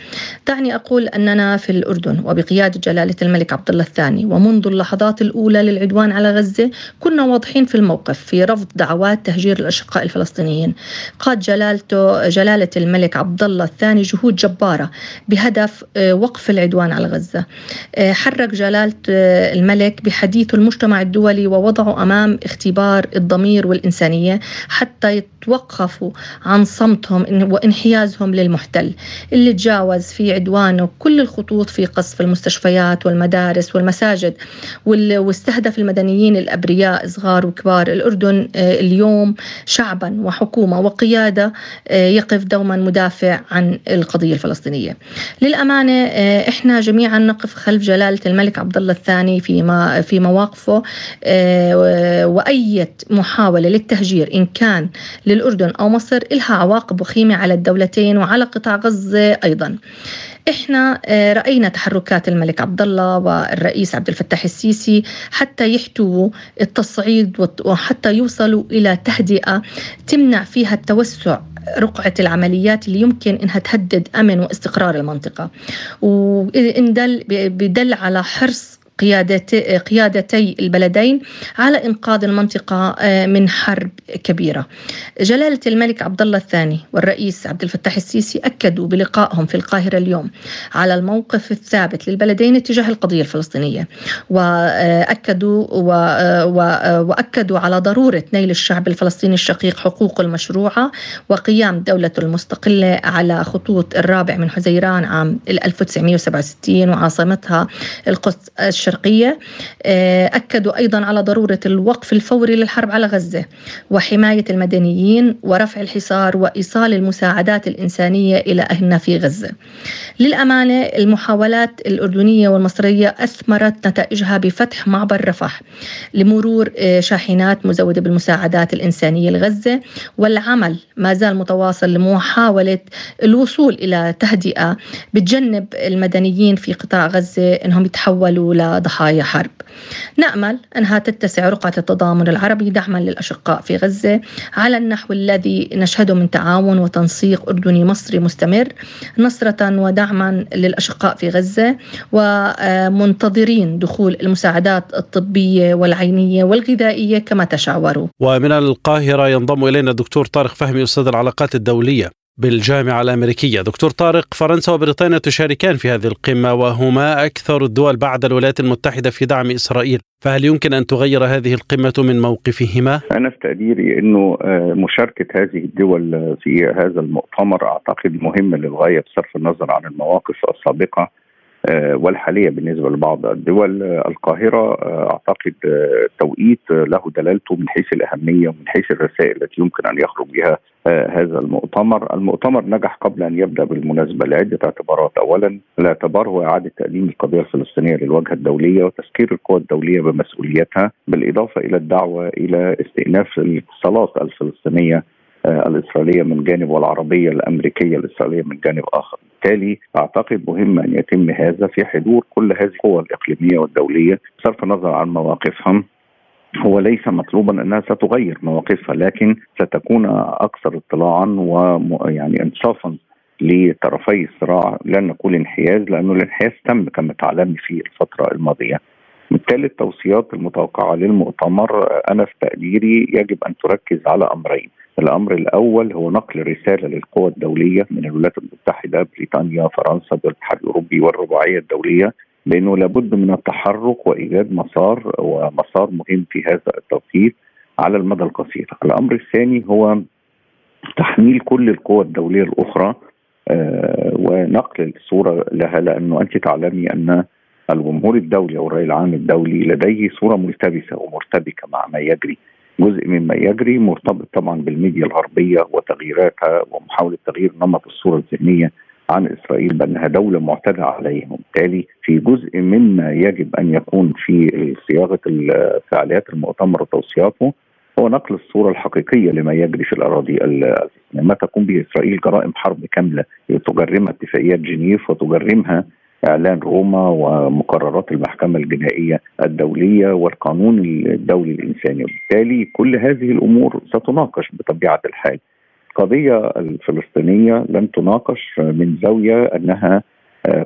دعني أقول أننا في الأردن وبقيادة جلالة الملك عبد الله الثاني ومنذ اللحظات الأولى للعدوان على غزة كنا واضحين في الموقف في رفض دعوات تهجير الأشقاء الفلسطينيين. قاد جلالته جلالة الملك عبد الله الثاني جهود جبارة بهدف آه، وقف العدوان على غزة. آه، حرك جلالة آه، الملك بحديث المجتمع الدولي ووضعه أمام اختبار الضمير والإنسانية حتى يتوقفوا عن صمتهم وانحيازهم للمحتل. اللي تجاوز في عدوانه كل الخطوط في قصف المستشفيات والمدارس والمساجد واستهدف المدنيين الأبرياء صغار وكبار الأردن اليوم شعبا وحكومة وقيادة آه، يقف دوما مدافع عن القضية الفلسطينية. للأمانة آه، إحنا جميعا نقف خلف جلالة الملك عبد الله الثاني في في مواقفه آه، واي محاولة للتهجير إن كان للأردن أو مصر لها عواقب وخيمة على الدولتين وعلى قطاع غزة أيضا. إحنا آه، رأينا تحركات الملك عبد الله والرئيس عبد الفتاح السيسي حتى يحتووا التصعيد وحتى يوصلوا إلى تهدئة تمنع فيها التوسع رقعة العمليات اللي يمكن إنها تهدد أمن واستقرار المنطقة. وإن دل بدل على حرص قيادتي, قيادتي البلدين على إنقاذ المنطقة آه، من حرب كبيرة. جلالة الملك عبد الله الثاني والرئيس عبد الفتاح السيسي أكدوا بلقائهم في القاهرة اليوم على الموقف الثابت للبلدين تجاه القضية الفلسطينية. وأكدوا وأكدوا على ضرورة نيل الشعب الفلسطيني الشقيق حقوقه المشروعة وقيام دولته المستقلة على خطوط الرابع من حزيران عام 1967 وعاصمتها القدس الشرقية آه، أكدوا أيضا على ضرورة الوقف الفوري للحرب على غزة وحماية المدنيين ورفع الحصار وإيصال المساعدات الإنسانية إلى أهلنا في غزة. للأمانة المحاولات الأردنية والمصرية أثمرت نتائجها بفتح معبر رفح لمرور آه، شاحنات مزودة بالمساعدات الإنسانية لغزة والعمل ما زال متواصل لمحاولة الوصول إلى تهدئة بتجنب المدنيين في قطاع غزة أنهم يتحولوا ضحايا حرب. نأمل أنها تتسع رقعة التضامن العربي دعما للأشقاء في غزة على النحو الذي نشهده من تعاون وتنسيق أردني مصري مستمر نصرة ودعما للأشقاء في غزة ومنتظرين دخول المساعدات الطبية والعينية والغذائية كما تشاوروا. ومن القاهرة ينضم إلينا الدكتور طارق فهمي أستاذ العلاقات الدولية. بالجامعة الأمريكية. دكتور طارق فرنسا وبريطانيا تشاركان في هذه القمة وهما أكثر الدول بعد الولايات المتحدة في دعم إسرائيل. فهل يمكن أن تغير هذه القمة من موقفهما؟ أنا في تقديري أنه آه، مشاركة هذه الدول في هذا المؤتمر أعتقد مهمة للغاية بصرف النظر عن المواقف السابقة. والحالية بالنسبة لبعض الدول آه، القاهرة آه، أعتقد توقيت له دلالته من حيث الأهمية ومن حيث الرسائل التي يمكن أن يخرج بها هذا المؤتمر. المؤتمر نجح قبل أن يبدأ بالمناسبة. لعدة اعتبارات أولا. الاعتبار هو إعادة تقديم القضية الفلسطينية للواجهة الدولية وتذكير القوى الدولية بمسؤوليتها بالإضافة إلى الدعوة إلى استئناف الاتصالات الفلسطينية آه، الإسرائيلية من جانب والعربية الأمريكية الإسرائيلية من جانب آخر. بالتالي أعتقد مهم أن يتم هذا في حضور كل هذه القوى الإقليمية والدولية بصرف النظر عن مواقفهم هو ليس مطلوبا أنها ستغير مواقفها لكن ستكون أكثر اطلاعا ويعني انصافا لطرفي الصراع لن نقول انحياز لأنه الانحياز تم كما تعلمي في الفترة الماضية. بالتالي التوصيات المتوقعة للمؤتمر أنا في تقديري يجب أن تركز على أمرين. الأمر الأول هو نقل رسالة للقوى الدولية من الولايات المتحدة بريطانيا فرنسا الاتحاد الأوروبي والرباعية الدولية بانه لابد من التحرك وإيجاد مسار ومسار مهم في هذا التوقيت على المدى القصير. الأمر الثاني هو تحميل كل القوى الدولية الأخرى آه ونقل الصورة لها لأنه أنت تعلمي أن الجمهور الدولي أو الرأي العام الدولي لديه صورة ملتبسة ومرتبكة مع ما يجري جزء مما يجري مرتبط طبعا بالميديا الغربية وتغييراتها ومحاولة تغيير نمط الصورة الذهنية عن إسرائيل بأنها دولة معتدى عليها وبالتالي في جزء مما يجب أن يكون في صياغة فعاليات المؤتمر وتوصياته هو نقل الصورة الحقيقية لما يجري في الأراضي ما تقوم به إسرائيل جرائم حرب كاملة تجرمها اتفاقيات جنيف وتجرمها إعلان روما ومقررات المحكمة الجنائية الدولية والقانون الدولي الإنساني. وبالتالي كل هذه الأمور ستناقش بطبيعة الحال. القضية الفلسطينية لن تناقش من زاوية أنها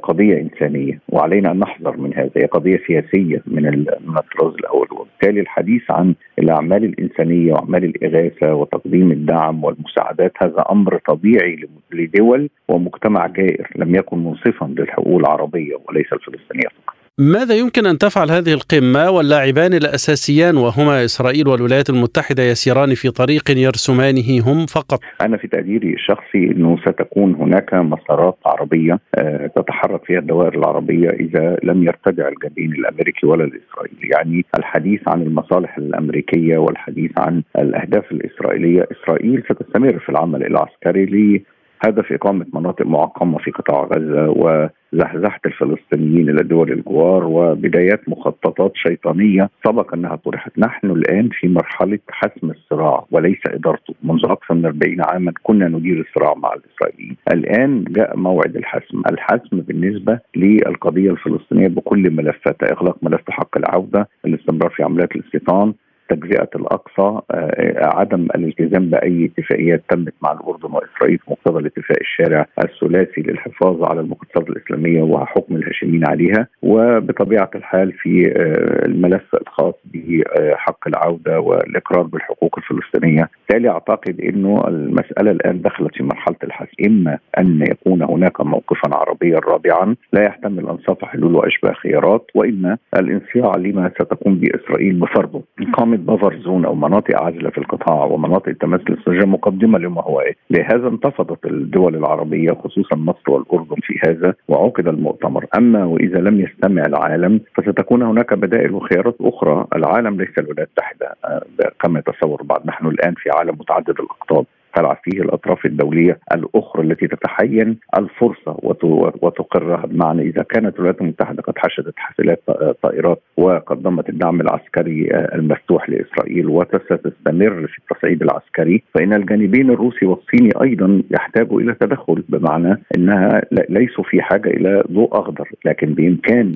قضية إنسانية وعلينا أن نحذر من هذا. هي قضية سياسية من من الطراز الأول. وبالتالي الحديث عن الأعمال الإنسانية وأعمال الإغاثة وتقديم الدعم والمساعدات هذا أمر طبيعي لدول ومجتمع جائر لم يكن منصفا للحقوق العربية وليس الفلسطينية فقط. ماذا يمكن أن تفعل هذه القمة واللاعبان الأساسيان وهما إسرائيل والولايات المتحدة يسيران في طريق يرسمانه هم فقط؟ أنا في تقديري الشخصي إنه ستكون هناك مسارات عربية آه، تتحرك فيها الدوائر العربية إذا لم يرتدع الجبين الأمريكي ولا الإسرائيلي، يعني الحديث عن المصالح الأمريكية والحديث عن الأهداف الإسرائيلية، إسرائيل ستستمر في العمل العسكري هدف إقامة مناطق معقمة في قطاع غزة وزحزحة الفلسطينيين إلى دول الجوار وبدايات مخططات شيطانية سبق أنها طرحت. نحن الآن في مرحلة حسم الصراع وليس إدارته. منذ أكثر من 40 عاما كنا ندير الصراع مع الإسرائيليين. الآن جاء موعد الحسم. الحسم بالنسبة للقضية الفلسطينية بكل ملفاتها إغلاق ملف حق العودة الاستمرار في عمليات الاستيطان تجزئه الأقصى آه، عدم الالتزام بأي اتفاقيات تمت مع الأردن وإسرائيل في مقتضى الاتفاق الشارع الثلاثي للحفاظ على المقدسات الإسلامية وحكم الهاشمين عليها. وبطبيعة الحال في آه، الملف الخاص بحق العودة والإقرار بالحقوق الفلسطينية، بالتالي أعتقد إنه المسألة الآن دخلت في مرحلة الحسم، إما أن يكون هناك موقفا عربيا رابعا لا يحتمل انصاف حلول واشباه خيارات وإما الانصياع لما ستقوم بإسرائيل بفرضه. إقامة بفر زون أو مناطق عازلة في القطاع ومناطق تمثل الاسترجاع مقدمة لما هو إيه؟ لهذا انتفضت الدول العربية خصوصا مصر والأردن في هذا وعقد المؤتمر. أما وإذا لم يستمع العالم فستكون هناك بدائل وخيارات أخرى. العالم ليس الولايات المتحدة. آه، كما يتصور بعض نحن الآن في عالم متعدد الأقطاب. تلعب فيه الأطراف الدولية الأخرى التي تتحين الفرصة وتقرها. بمعنى إذا كانت الولايات المتحدة قد حشدت حافلات طائرات وقدمت الدعم العسكري المفتوح لإسرائيل وستستمر في التصعيد العسكري فإن الجانبين الروسي والصيني أيضا يحتاجوا إلى تدخل. بمعنى إنها ليسوا في حاجة إلى ضوء أخضر لكن بإمكان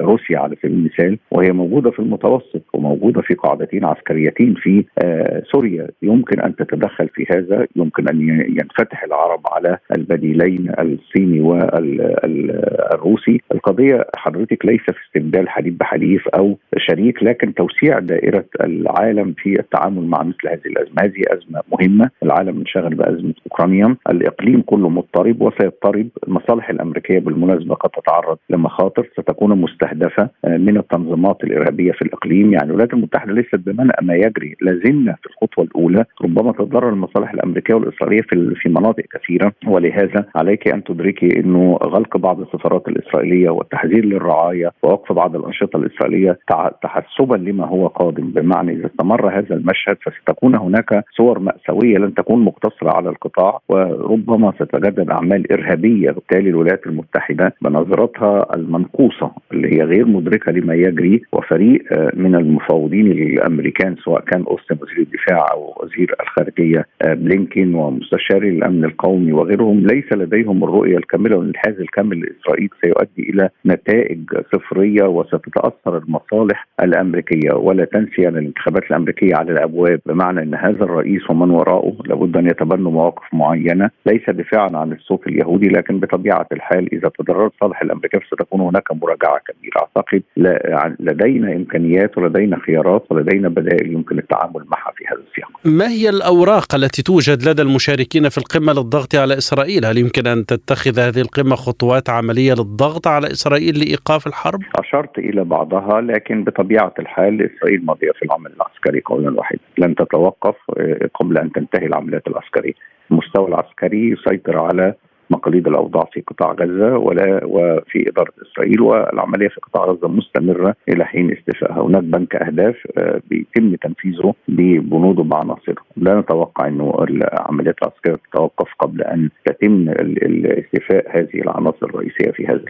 روسيا على سبيل المثال وهي موجودة في المتوسط وموجودة في قاعدتين عسكريتين في آه، سوريا. يمكن أن تتدخل في هذا هذا يمكن أن ينفتح العرب على البديلين الصيني والروسي القضية حضرتك ليس في استبدال حليب بحليف أو شريك لكن توسيع دائرة العالم في التعامل مع مثل هذه الأزمة. هذه أزمة مهمة. العالم انشغل بأزمة أوكرانيا. الإقليم كله مضطرب وسيضطرب. المصالح الأمريكية بالمناسبة قد تتعرض لمخاطر. ستكون مستهدفة من التنظيمات الإرهابية في الإقليم. يعني الولايات المتحدة ليست بمنأ ما يجري. لازلنا في الخطوة الأولى. ربما تتضرر المصالح الأمريكية والإسرائيلية في في مناطق كثيرة ولهذا عليك أن تدركي إنه غلق بعض السفارات الإسرائيلية والتحذير للرعاية ووقف بعض الأنشطة الإسرائيلية تحسبا لما هو قادم. بمعنى إذا استمر هذا المشهد فستكون هناك صور مأساوية لن تكون مقتصرة على القطاع وربما ستتجدد أعمال إرهابية بالتالي الولايات المتحدة بنظرتها المنقوصة اللي هي غير مدركة لما يجري وفريق آه، من المفاوضين الامريكان سواء كان أوستن وزير الدفاع أو وزير الخارجية آه، بلينكين ومستشاري الأمن القومي وغيرهم ليس لديهم الرؤية الكاملة والإنحاز الكامل لإسرائيل سيؤدي إلى نتائج صفرية وستتأثر المصالح الأمريكية ولا تنسي أن الانتخابات الأمريكية على الأبواب بمعنى إن هذا الرئيس ومن وراءه لابد أن يتبنوا مواقف معينة ليس دفاعا عن الصوت اليهودي لكن بطبيعة الحال إذا تضررت صالح الامريكيه ستكون هناك مراجعة كبيرة أعتقد لدينا إمكانيات ولدينا خيارات ولدينا بدائل يمكن التعامل معها في هذا السياق. ما هي الأوراق التي توجد لدى المشاركين في القمة للضغط على إسرائيل؟ هل يمكن أن تتخذ هذه القمة خطوات عملية للضغط على إسرائيل لإيقاف الحرب؟ أشرت إلى بعضها لكن بطبيعة الحال إسرائيل ماضيه في العمل العسكري قولا واحدا، لن تتوقف قبل أن تنتهي العمليات العسكرية. المستوى العسكري يسيطر على مقاليد الأوضاع في قطاع غزة ولا وفي إدارة إسرائيل والعملية في قطاع غزة مستمرة إلى حين استيفائها، هناك بنك أهداف آه، بيتم تنفيذه ببنوده بعناصره، لا نتوقع إنه العمليات العسكرية تتوقف قبل أن يتم استيفاء هذه العناصر الرئيسية في هذا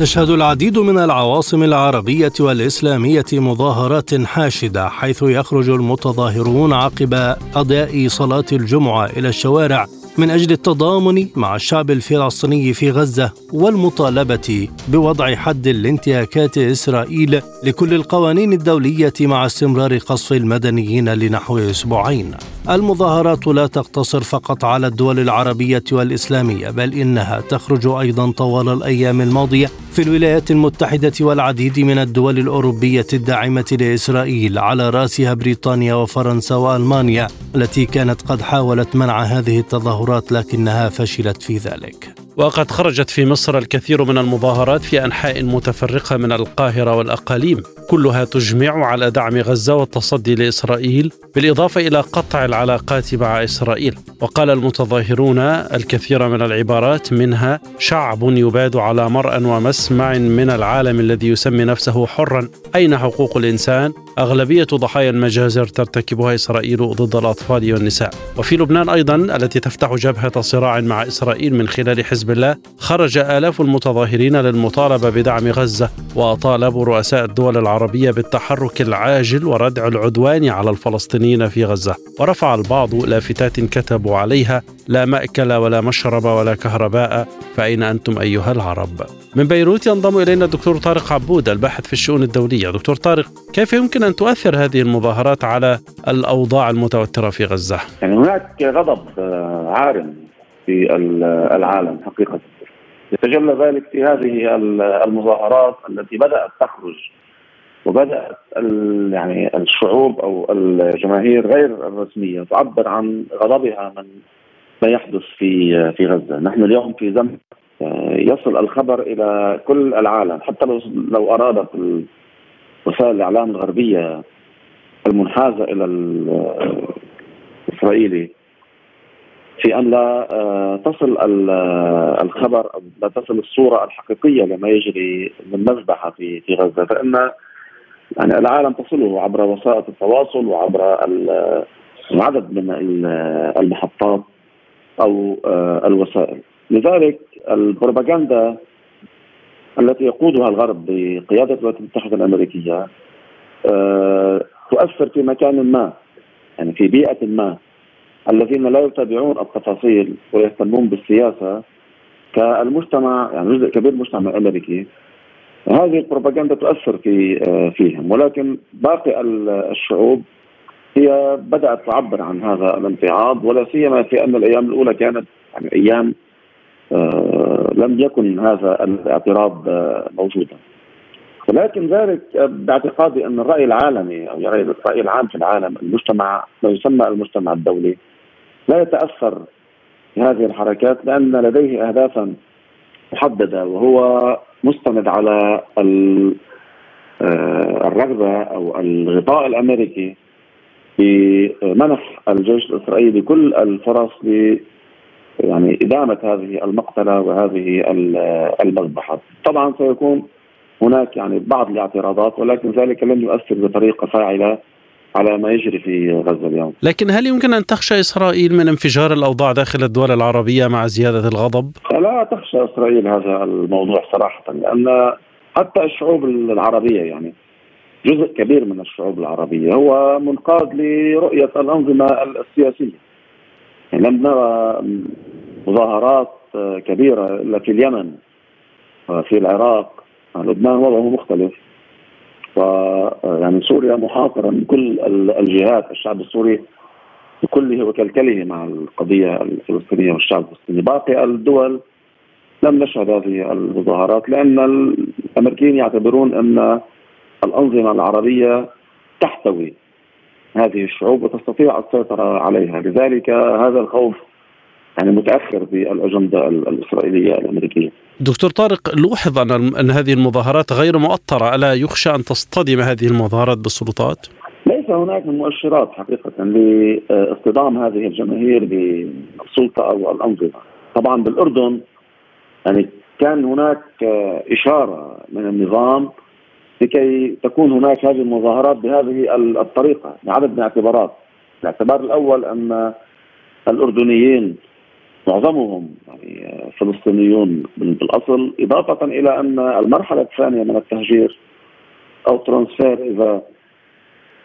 تشهد العديد من العواصم العربية والإسلامية مظاهرات حاشدة حيث يخرج المتظاهرون عقب أداء صلاة الجمعة إلى الشوارع من أجل التضامن مع الشعب الفلسطيني في غزة والمطالبة بوضع حد لانتهاكات إسرائيل لكل القوانين الدولية مع استمرار قصف المدنيين لنحو أسبوعين. المظاهرات لا تقتصر فقط على الدول العربية والإسلامية بل إنها تخرج أيضا طوال الأيام الماضية في الولايات المتحدة والعديد من الدول الأوروبية الداعمة لإسرائيل على رأسها بريطانيا وفرنسا وألمانيا التي كانت قد حاولت منع هذه التظاهرات لكنها فشلت في ذلك. وقد خرجت في مصر الكثير من المظاهرات في أنحاء متفرقة من القاهرة والأقاليم. كلها تجمع على دعم غزة والتصدي لإسرائيل بالإضافة إلى قطع العلاقات مع إسرائيل. وقال المتظاهرون الكثير من العبارات منها شعب يباد على مرأى ومسمع من العالم الذي يسمي نفسه حرا. أين حقوق الإنسان؟ أغلبية ضحايا المجازر ترتكبها إسرائيل ضد الأطفال والنساء. وفي لبنان أيضا التي تفتح جبهة صراع مع إسرائيل من خلال حزب الله خرج آلاف المتظاهرين للمطالبة بدعم غزة وطالبوا رؤساء الدول العربية بالتحرك العاجل وردع العدوان على الفلسطينيين في غزة. ورفع البعض لافتات كتبوا عليها لا مأكل ولا مشرب ولا كهرباء فأين أنتم أيها العرب؟ من بيروت ينضم إلينا الدكتور طارق عبود الباحث في الشؤون الدولية. دكتور طارق كيف يمكن أن تؤثر هذه المظاهرات على الأوضاع المتوترة في غزة؟ يعني هناك غضب آه، عارم في العالم حقيقة يتجلى ذلك في هذه المظاهرات التي بدأت تخرج وبدأت يعني الشعوب أو الجماهير غير الرسمية تعبر عن غضبها من ما يحدث في في غزة نحن اليوم في زمن يصل الخبر إلى كل العالم حتى لو لو أرادت وسائل الإعلام الغربية المنحازة إلى الإسرائيلي في أن لا آه، تصل آه، الخبر لا تصل الصورة الحقيقية لما يجري من مذبحة في في غزة. فإن يعني العالم تصله عبر وسائل التواصل وعبر عدد من المحطات أو آه، الوسائل. لذلك البروباغندا التي يقودها الغرب بقيادة الولايات المتحدة الأمريكية تؤثر في مكان ما يعني في بيئة ما. الذين لا يتابعون التفاصيل ويهتمون بالسياسة كالمجتمع يعني جزء كبير من المجتمع الامريكي هذه البروباغندا تؤثر في فيهم. ولكن باقي الشعوب هي بدأت تعبر عن هذا الامتعاض ولا سيما في أن الأيام الأولى كانت يعني أيام لم يكن هذا الاعتراض موجودا. ولكن ذلك باعتقادي أن الرأي العالمي أو الرأي العام في العالم المجتمع ما يسمى المجتمع الدولي لا يتأثر بهذه الحركات لأن لديه اهدافا محددة وهو مستند على آه، الرغبة أو الغطاء الأمريكي بمنح الجيش الإسرائيلي كل الفرص يعني إدامة هذه المقتلة وهذه المذبحة، طبعا سيكون هناك يعني بعض الاعتراضات ولكن ذلك لن يؤثر بطريقة فاعلة على ما يجري في غزة اليوم. لكن هل يمكن أن تخشى إسرائيل من انفجار الأوضاع داخل الدول العربية مع زيادة الغضب؟ لا تخشى إسرائيل هذا الموضوع صراحة لأن حتى الشعوب العربية يعني جزء كبير من الشعوب العربية هو منقاد لرؤية الأنظمة السياسية. يعني لم نرى مظاهرات كبيرة إلا في اليمن وفي العراق لبنان وضعه مختلف. و يعني سوريا محاصره من كل الجهات الشعب السوري بكله وكلكله مع القضية الفلسطينية والشعب الفلسطيني. باقي الدول لم نشهد هذه المظاهرات لأن الأمريكيين يعتبرون أن الأنظمة العربية تحتوي هذه الشعوب وتستطيع السيطرة عليها لذلك هذا الخوف يعني متاخر بالأجندة الإسرائيلية الأمريكية. دكتور طارق لوحظ أن أن هذه المظاهرات غير مؤطرة، ألا يخشى أن تصطدم هذه المظاهرات بالسلطات؟ ليس هناك من مؤشرات حقيقة لاصطدام هذه الجماهير بالسلطة أو الأنظمة. طبعا بالأردن يعني كان هناك إشارة من النظام لكي تكون هناك هذه المظاهرات بهذه الطريقة لعدد من الاعتبارات. الاعتبار الأول أن الأردنيين معظمهم يعني فلسطينيون بالأصل إضافة إلى أن المرحلة الثانية من التهجير أو ترانسفير إذا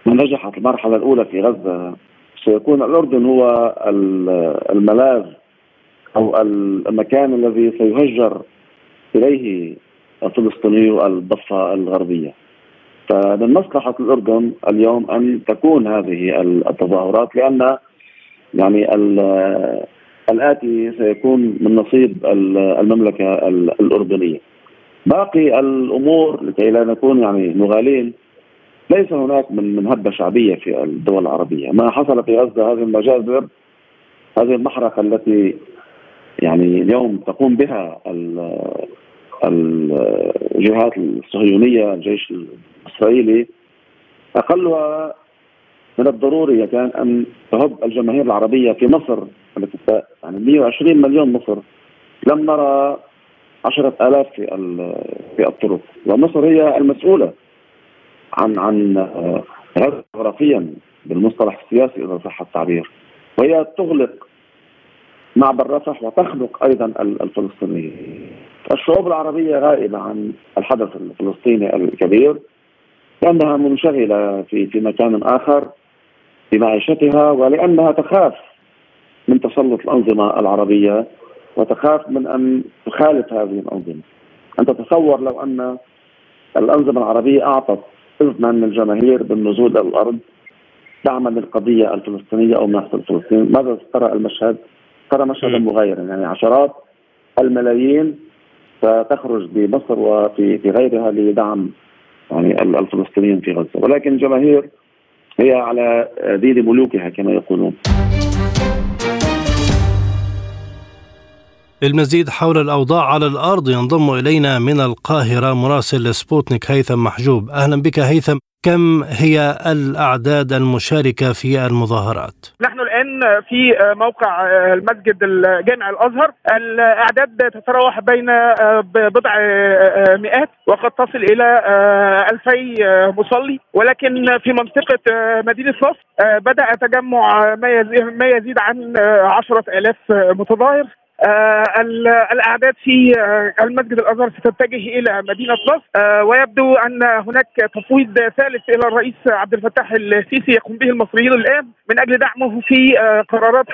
نجحت المرحلة الأولى في غزة سيكون الأردن هو الملاذ أو المكان الذي سيهجر إليه فلسطينيو الضفه الغربية. فمن مصلحة الأردن اليوم أن تكون هذه التظاهرات لأن يعني الآتي سيكون من نصيب المملكة الأردنية باقي الأمور لكي لا نكون يعني مغالين ليس هناك من من هبة شعبية في الدول العربية ما حصل في غزة هذه المجازر هذه المحرقة التي يعني اليوم تقوم بها الجهات الصهيونية الجيش الإسرائيلي. أقلها من الضروري كان أن تهب الجماهير العربية في مصر التي يعني 120 مليون مصر. لم نرى عشرة آلاف في في الطرق. ومصر هي المسؤولة عن عن هذا جغرافيا بالمصطلح السياسي إذا صح التعبير. وهي تغلق معبر رفح وتخنق أيضا الفلسطينيين. الشعوب العربية غائبة عن الحدث الفلسطيني الكبير لأنها منشغلة في في مكان آخر بمعيشتها ولأنها تخاف من تسلط الأنظمة العربية وتخاف من أن تخالف هذه الأنظمة. انت تصور لو أن الأنظمة العربية أعطت اذنا للجماهير بالنزول إلى الأرض دعما للقضية الفلسطينية أو نحو فلسطين، ماذا ترى المشهد؟ ترى مشهدا مغايرا يعني عشرات الملايين ستخرج بمصر وفي في غيرها لدعم يعني الفلسطينيين في غزة، ولكن الجماهير هي على دين ملوكها كما يقولون. للمزيد حول الأوضاع على الأرض ينضم إلينا من القاهرة مراسل سبوتنيك هيثم محجوب. أهلا بك هيثم. كم هي الأعداد المشاركة في المظاهرات؟ نحن الآن في موقع المسجد الجامع الأزهر. الأعداد تتراوح بين بضع مئات وقد تصل إلى ألفي مصلي. ولكن في منطقة مدينة نصر بدأ تجمع ما يزيد عن عشرة آلاف متظاهر. آه الأعداد في آه المسجد الأزهر ستتجه إلى مدينة نصر. آه ويبدو أن هناك تفويض ثالث إلى الرئيس عبد الفتاح السيسي يقوم به المصريين الآن من أجل دعمه في آه، قرارات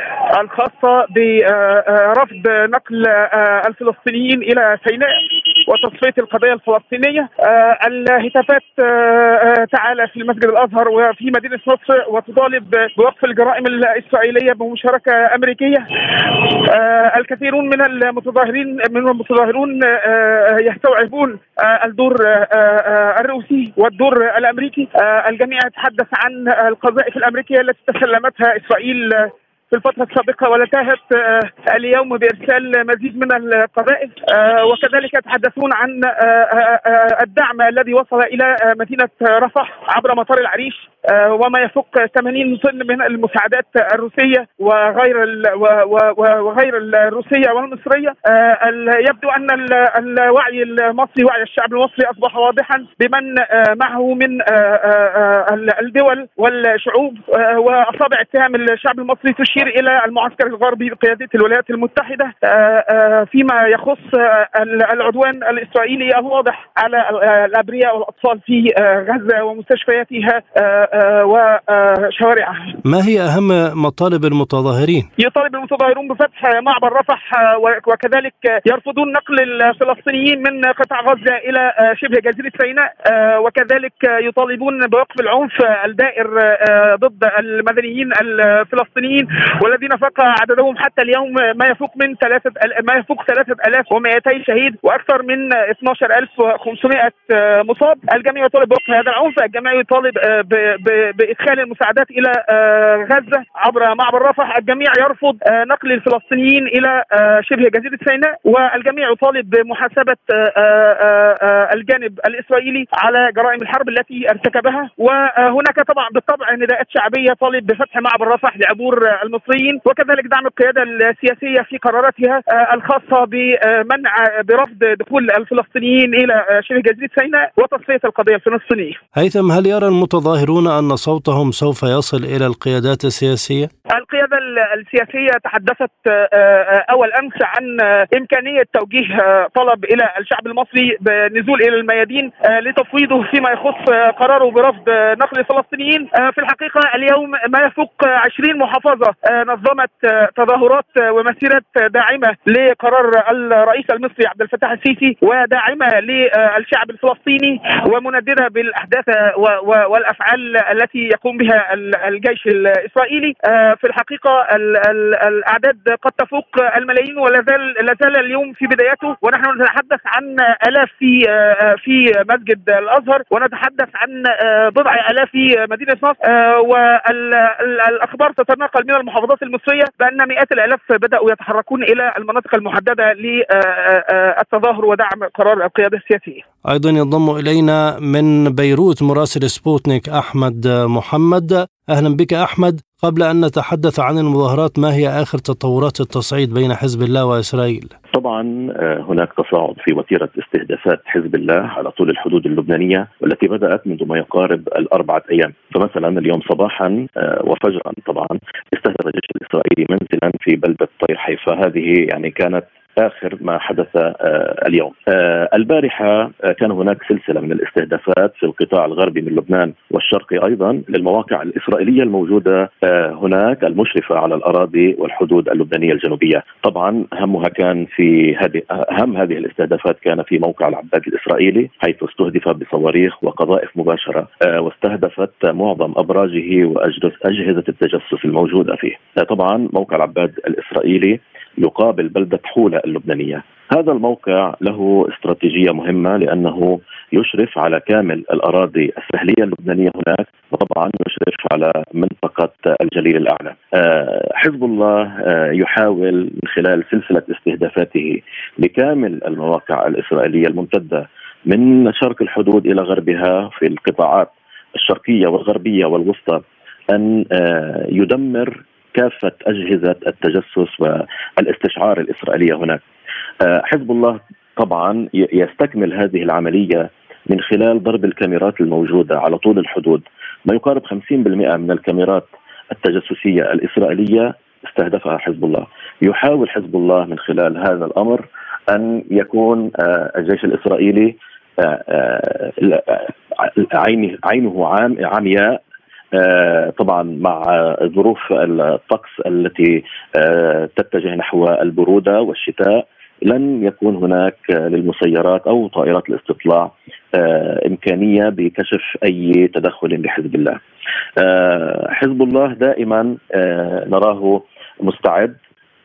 الخاصة برفض نقل آه، الفلسطينيين إلى سيناء. وتصفيه القضية الفلسطينية. الهتافات تعالى في المسجد الأزهر وفي مدينة نصر وتطالب بوقف الجرائم الإسرائيلية بمشاركة أمريكية. الكثيرون من المتظاهرين من المتظاهرون يستوعبون الدور الروسي والدور الأمريكي. الجميع يتحدث عن القذائف الأمريكية التي تسلمتها إسرائيل في الفترة السابقة ولتاهت آه، اليوم بإرسال مزيد من القذائف آه، وكذلك يتحدثون عن آه، الدعم الذي وصل إلى مدينة رفح عبر مطار العريش وما يفوق 80 طن من المساعدات الروسية وغير وغير الروسية والمصرية. يبدو أن الوعي المصري وعي الشعب المصري أصبح واضحا بمن معه من الدول والشعوب وأصابع اتهام الشعب المصري تشير تشير إلى المعسكر الغربي بقياده الولايات المتحدة آه، آه، فيما يخص آه، العدوان الإسرائيلي الواضح على الأبرياء والأطفال في غزة ومستشفياتها وشوارعها. ما هي أهم مطالب المتظاهرين؟ يطالب المتظاهرون بفتح معبر رفح وكذلك يرفضون نقل الفلسطينيين من قطاع غزة إلى شبه جزيرة سيناء وكذلك يطالبون بوقف العنف الدائر ضد المدنيين الفلسطينيين والذين فاق عددهم حتى اليوم ما يفوق من ثلاثة ما يفوق 3200 شهيد وأكثر من 12500 مصاب. الجميع يطالب بوقف هذا العنف. الجميع يطالب آه، بإدخال المساعدات إلى آه، غزة عبر معبر رفح. الجميع يرفض آه، نقل الفلسطينيين إلى شبه جزيرة سيناء. والجميع يطالب بمحاسبة الجانب الإسرائيلي على جرائم الحرب التي ارتكبها. وهناك طبعا بالطبع نداءات شعبية. طالب بفتح معبر رفح لعبور المصريين وكذلك دعم القيادة السياسية في قراراتها آه، الخاصة بمنع برفض دخول الفلسطينيين إلى شبه جزيرة سيناء وتصفية القضية الفلسطينية. هيثم هل يرى المتظاهرون أن صوتهم سوف يصل إلى القيادات السياسية؟ القيادة السياسية تحدثت آه، آه، أول أمس عن إمكانية توجيه طلب إلى الشعب المصري بالنزول إلى الميادين لتفويضه فيما يخص قراره برفض نقل الفلسطينيين في الحقيقة اليوم ما يفوق 20 محافظة آه، نظمت آه، تظاهرات آه، ومسيرات داعمة لقرار الرئيس المصري عبد الفتاح السيسي وداعمة للشعب الفلسطيني ومندده بالأحداث والأفعال التي يقوم بها الجيش الإسرائيلي. في الحقيقة الأعداد قد تفوق الملايين ولا زال لا زال اليوم في بدايته ونحن نتحدث عن آلاف في في مسجد الأزهر ونتحدث عن بضع آلاف في مدينة نصر. والاخبار تتناقل من المحافظات المصرية بأن مئات الآلاف بدأوا يتحركون إلى المناطق المحددة للتظاهر ودعم قرار القيادة السياسية. أيضا ينضم إلينا من بيروت مراسل سبوتنيك أحمد محمد. أهلا بك أحمد. قبل أن نتحدث عن المظاهرات ما هي آخر تطورات التصعيد بين حزب الله وإسرائيل؟ طبعا آه، هناك تصاعد في وتيرة استهدافات حزب الله على طول الحدود اللبنانية والتي بدأت منذ ما يقارب الأربعة أيام، فمثلا اليوم صباحا آه، وفجرا طبعا استهدف الجيش الإسرائيلي منزلا في بلدة طير حيفا، هذه يعني كانت آخر ما حدث آه، اليوم. آه، البارحة آه، كان هناك سلسلة من الاستهدافات في القطاع الغربي من لبنان والشرقي أيضا للمواقع الإسرائيلية الموجودة هناك المشرفة على الأراضي والحدود اللبنانية الجنوبية. طبعا اهمها كان في هذه اهم هذه الاستهدافات كان في موقع العباد الإسرائيلي حيث استهدف بصواريخ وقذائف مباشرة واستهدفت معظم أبراجه وأجهزة التجسس الموجودة فيه. طبعا موقع العباد الإسرائيلي يقابل بلدة حولة اللبنانية. هذا الموقع له استراتيجية مهمة لأنه يشرف على كامل الأراضي السهلية اللبنانية هناك وطبعا يشرف على منطقة الجليل الأعلى. آه، حزب الله آه، يحاول من خلال سلسلة استهدافاته لكامل المواقع الإسرائيلية الممتدة من شرق الحدود إلى غربها في القطاعات الشرقية والغربية والوسطى أن آه، يدمر كافة أجهزة التجسس والاستشعار الاسرائيليه هناك. آه، حزب الله طبعا يستكمل هذه العملية من خلال ضرب الكاميرات الموجودة على طول الحدود ما يقارب 50% من الكاميرات التجسسية الإسرائيلية استهدفها حزب الله. يحاول حزب الله من خلال هذا الأمر أن يكون آه، الجيش الإسرائيلي آه، عينه عينه عمياء طبعا مع ظروف الطقس التي آه، تتجه نحو البرودة والشتاء لن يكون هناك للمسيرات أو طائرات الاستطلاع إمكانية بكشف أي تدخل لحزب الله. حزب الله دائما نراه مستعد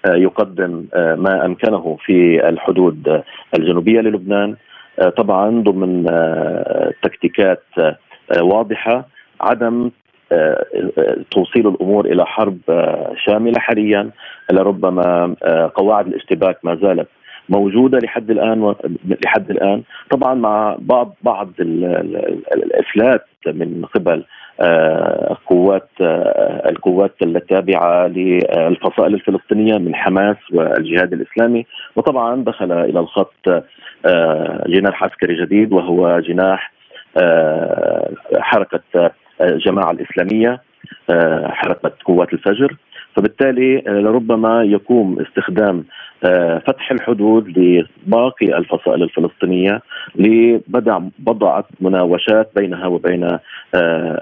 يقدم ما أمكنه في الحدود الجنوبية للبنان طبعا ضمن تكتيكات واضحة عدم توصيل الأمور إلى حرب شاملة حاليا. لربما قواعد الاشتباك ما زالت موجودة لحد الآن و... لحد الآن. طبعا مع بعض بعض الافلات من قبل قوات القوات التابعة للفصائل الفلسطينية من حماس والجهاد الإسلامي. وطبعا دخل إلى الخط جناح عسكري جديد وهو جناح حركة الجماعة الإسلامية حركه قوات الفجر فبالتالي لربما يقوم استخدام فتح الحدود لباقي الفصائل الفلسطينية لبدع بضعه مناوشات بينها وبين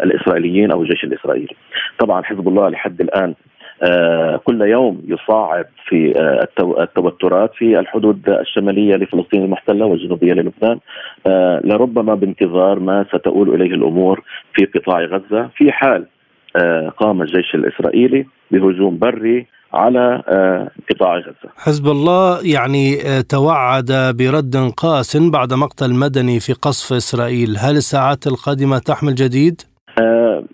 الإسرائيليين أو الجيش الإسرائيلي. طبعا حزب الله لحد الآن كل يوم يصاعد في التوترات في الحدود الشمالية لفلسطين المحتلة والجنوبية للبنان لربما بانتظار ما ستؤول إليه الأمور في قطاع غزة في حال قام الجيش الإسرائيلي بهجوم بري على قطاع غزة. حزب الله يعني توعد برد قاس بعد مقتل مدني في قصف إسرائيل، هل الساعات القادمة تحمل جديد؟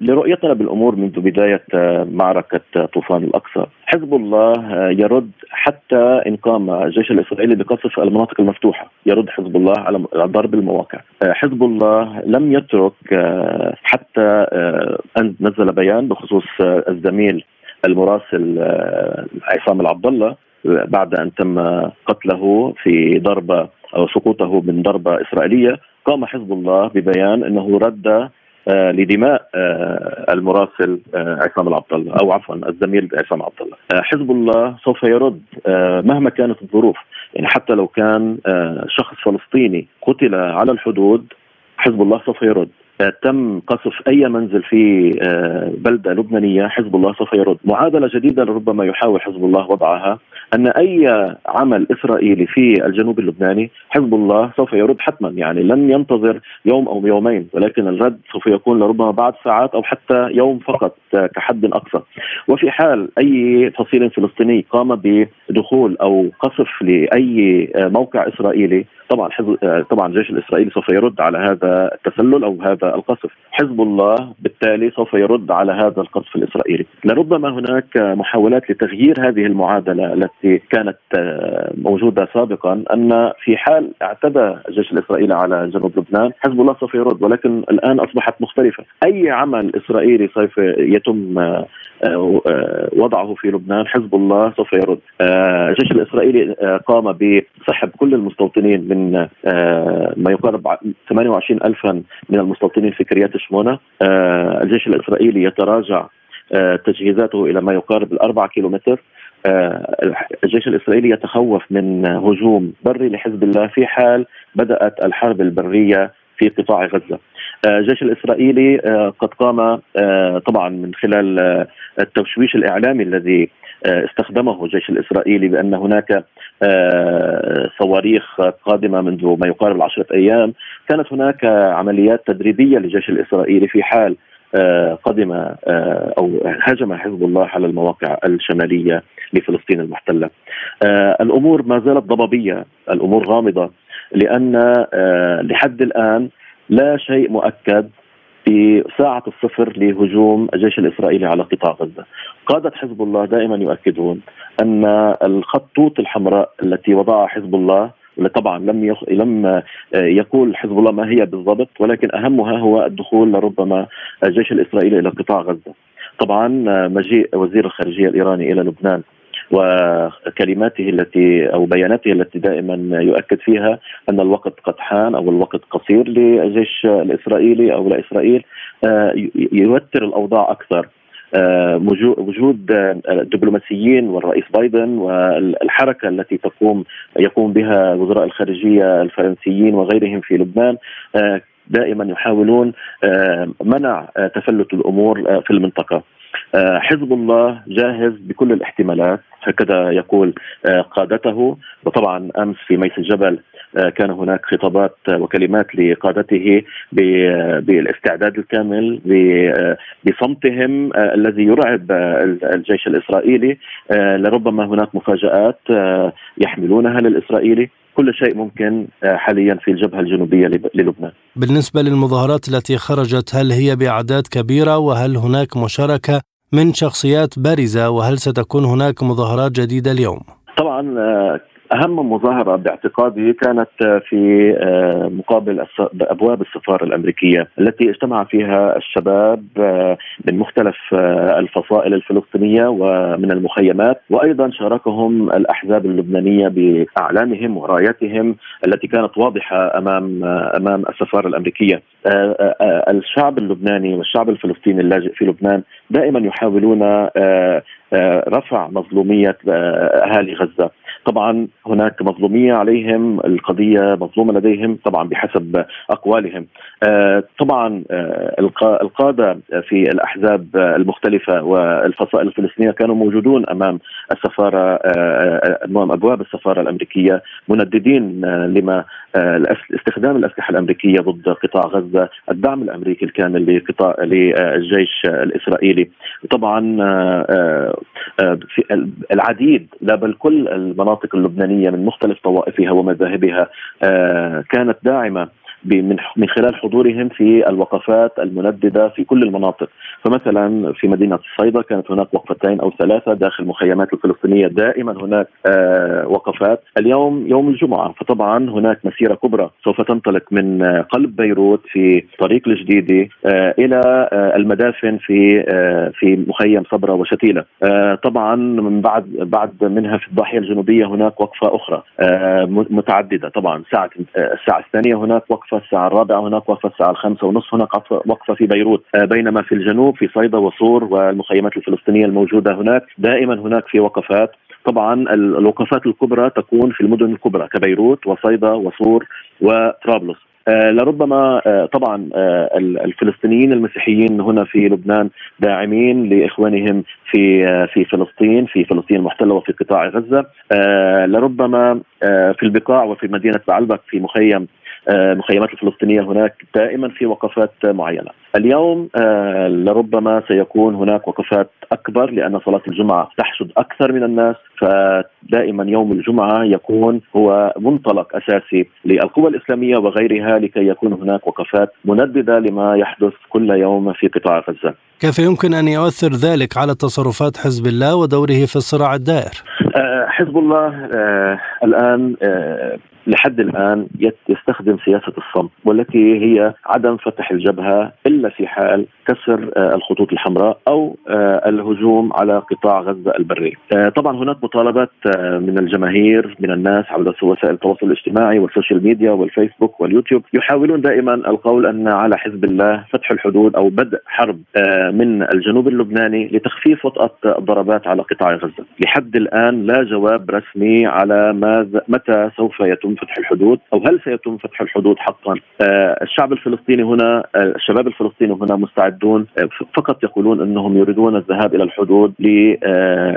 لرؤيتنا بالامور منذ بداية معركة طوفان الأقصى، حزب الله يرد حتى إن قام الجيش الإسرائيلي بقصف المناطق المفتوحة، يرد حزب الله على ضرب المواقع. حزب الله لم يترك حتى أن نزل بيان بخصوص الزميل المراسل عصام العبد الله بعد أن تم قتله في ضربة أو سقوطه من ضربة إسرائيلية. قام حزب الله ببيان إنه رد لدماء المراسل عصام العبد الله أو عفوا الزميل عصام عبد الله حزب الله سوف يرد مهما كانت الظروف. يعني حتى لو كان شخص فلسطيني قتل على الحدود حزب الله سوف يرد. تم قصف أي منزل في بلدة لبنانية حزب الله سوف يرد، معادلة جديدة ربما يحاول حزب الله وضعها. أن أي عمل إسرائيلي في الجنوب اللبناني حزب الله سوف يرد حتما يعني لن ينتظر يوم أو يومين ولكن الرد سوف يكون لربما بعد ساعات أو حتى يوم فقط كحد أقصى. وفي حال أي فصيل فلسطيني قام بدخول أو قصف لأي موقع إسرائيلي طبعا حزب طبعا الجيش الاسرائيلي سوف يرد على هذا التسلل أو هذا القصف، حزب الله بالتالي سوف يرد على هذا القصف الإسرائيلي، لربما هناك محاولات لتغيير هذه المعادلة التي كانت موجودة سابقا أن في حال اعتدى الجيش الاسرائيلي على جنوب لبنان، حزب الله سوف يرد ولكن الآن أصبحت مختلفة، أي عمل إسرائيلي سوف يتم وضعه في لبنان حزب الله سوف يرد. الجيش الإسرائيلي قام بسحب كل المستوطنين من ما يقارب 28 ألفا من المستوطنين في كريات شمونة الجيش الإسرائيلي يتراجع تجهيزاته إلى ما يقارب الأربعة كيلومتر الجيش الإسرائيلي يتخوف من هجوم بري لحزب الله في حال بدأت الحرب البرية في قطاع غزة. الجيش الإسرائيلي قد قام طبعا من خلال التشويش الإعلامي الذي استخدمه الجيش الإسرائيلي بأن هناك صواريخ قادمة منذ ما يقارب العشرة أيام، كانت هناك عمليات تدريبية للجيش الإسرائيلي في حال قدم أو هاجم حزب الله على المواقع الشمالية لفلسطين المحتلة. الأمور ما زالت ضبابية، الأمور غامضة لأن لحد الآن لا شيء مؤكد في ساعة الصفر لهجوم الجيش الإسرائيلي على قطاع غزة قادة حزب الله دائما يؤكدون أن الخطوط الحمراء التي وضعها حزب الله طبعا لم يخ... لم يقول حزب الله ما هي بالضبط ولكن أهمها هو الدخول لربما الجيش الإسرائيلي إلى قطاع غزة. طبعا مجيء وزير الخارجية الإيراني إلى لبنان وكلماته التي أو بياناته التي دائما يؤكد فيها أن الوقت قد حان أو الوقت قصير للجيش الإسرائيلي أو لاسرائيل يوتر الأوضاع أكثر. وجود الدبلوماسيين والرئيس بايدن والحركة التي تقوم يقوم بها وزراء الخارجية الفرنسيين وغيرهم في لبنان دائما يحاولون منع تفلت الأمور في المنطقة. حزب الله جاهز بكل الاحتمالات هكذا يقول قادته. وطبعا أمس في ميس الجبل كان هناك خطابات وكلمات لقادته بالاستعداد الكامل بصمتهم الذي يرعب الجيش الإسرائيلي. لربما هناك مفاجآت يحملونها للإسرائيلي. كل شيء ممكن حاليا في الجبهة الجنوبية للبنان. بالنسبة للمظاهرات التي خرجت هل هي بأعداد كبيرة وهل هناك مشاركة من شخصيات بارزة وهل ستكون هناك مظاهرات جديدة اليوم؟ طبعا أهم مظاهرة باعتقادي كانت في آه، مقابل ابواب السفارة الأمريكية التي اجتمع فيها الشباب آه، من مختلف آه، الفصائل الفلسطينية ومن المخيمات وأيضا شاركهم الأحزاب اللبنانية بأعلامهم وراياتهم التي كانت واضحة أمام أمام السفارة الأمريكية. الشعب اللبناني والشعب الفلسطيني اللاجئ في لبنان دائما يحاولون رفع مظلومية أهالي غزة طبعا هناك مظلومية عليهم القضية مظلومة لديهم طبعا بحسب أقوالهم. آه، طبعا آه، القادة في الأحزاب المختلفة والفصائل الفلسطينية كانوا موجودون أمام السفارة آه، أمام أبواب السفارة الأمريكية منددين لما استخدام الأسلحة الأمريكية ضد قطاع غزة، الدعم الأمريكي الكامل لقطاع للجيش الإسرائيلي، طبعا العديد لا بل كل المناطق اللبنانية من مختلف طوائفها ومذاهبها كانت داعمة من خلال حضورهم في الوقفات المنددة في كل المناطق. فمثلا في مدينة الصيدا كانت هناك وقفتين أو ثلاثة داخل المخيمات الفلسطينية دائما هناك آه وقفات. اليوم يوم الجمعة فطبعا هناك مسيرة كبرى سوف تنطلق من آه قلب بيروت في طريق الجديده آه آه المدافن في في مخيم صبرا وشتيلة. آه طبعا من بعد بعد منها في الضاحية الجنوبية هناك وقفة أخرى آه متعددة طبعا. الساعة الساعة الثانية هناك وقفة الساعة الرابعة هناك وقفة الساعة الخامسة ونصف هناك وقفة في بيروت. بينما في الجنوب في صيدا وصور والمخيمات الفلسطينية الموجودة هناك دائما هناك في وقفات. طبعا الوقفات الكبرى تكون في المدن الكبرى كبيروت وصيدا وصور وطرابلس. آه لربما آه طبعا آه الفلسطينيين المسيحيين هنا في لبنان داعمين لإخوانهم في آه في فلسطين في فلسطين المحتلة وفي قطاع غزة. آه لربما آه في البقاع وفي مدينة بعلبك في مخيم المخيمات آه، الفلسطينية هناك دائما في وقفات معينة. اليوم آه، لربما سيكون هناك وقفات أكبر لأن صلاة الجمعة تحشد أكثر من الناس فدائما يوم الجمعة يكون هو منطلق أساسي للقوى الإسلامية وغيرها لكي يكون هناك وقفات منددة لما يحدث كل يوم في قطاع غزة. كيف يمكن أن يؤثر ذلك على تصرفات حزب الله ودوره في الصراع الدائر؟ آه، حزب الله الآن لحد الآن يستخدم سياسة الصمت والتي هي عدم فتح الجبهة إلا في حال كسر آه، الخطوط الحمراء أو آه، الهجوم على قطاع غزة البري. آه، طبعا هناك مطالبات من الجماهير من الناس عبر وسائل التواصل الاجتماعي وال social media والفيسبوك واليوتيوب يحاولون دائما القول أن على حزب الله فتح الحدود أو بدء حرب من الجنوب اللبناني لتخفيف وطأة الضربات على قطاع غزة. لحد الآن لا جواب رسمي على ماذا متى سوف يتم فتح الحدود أو هل سيتم فتح الحدود حقا؟ آه، الشعب الفلسطيني هنا آه، الشباب الفلسطيني هنا مستعدون آه، فقط يقولون إنهم يريدون الذهاب إلى الحدود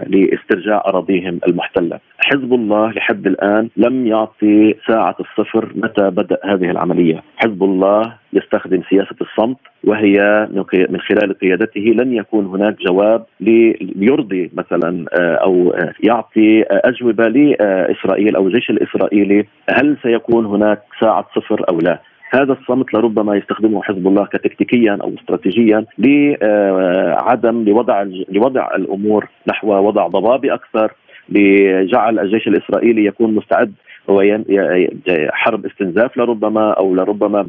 لاسترجاع أراضيهم المحتلة. حزب الله لحد الآن لم يعطي ساعة الصفر متى بدأ هذه العملية. حزب الله يستخدم سياسة الصمت وهي من خلال قيادته لن يكون هناك جواب ليرضي مثلا آه، أو يعطي أجوبة لإسرائيل أو الجيش الإسرائيلي هل سيكون هناك ساعة صفر أو لا. هذا الصمت لربما يستخدمه حزب الله كتكتيكيا أو استراتيجيا لعدم لوضع لوضع الأمور نحو وضع ضبابي أكثر لجعل الجيش الإسرائيلي يكون مستعد هو حرب استنزاف لربما أو لربما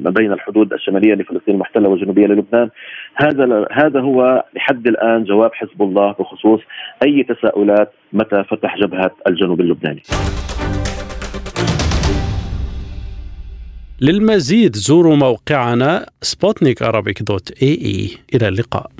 ما بين الحدود الشمالية لفلسطين المحتلة والجنوبية للبنان. هذا هذا هو لحد الآن جواب حزب الله بخصوص أي تساؤلات متى فتح جبهة الجنوب اللبناني. للمزيد زوروا موقعنا سبوتنيك dot AE إلى اللقاء.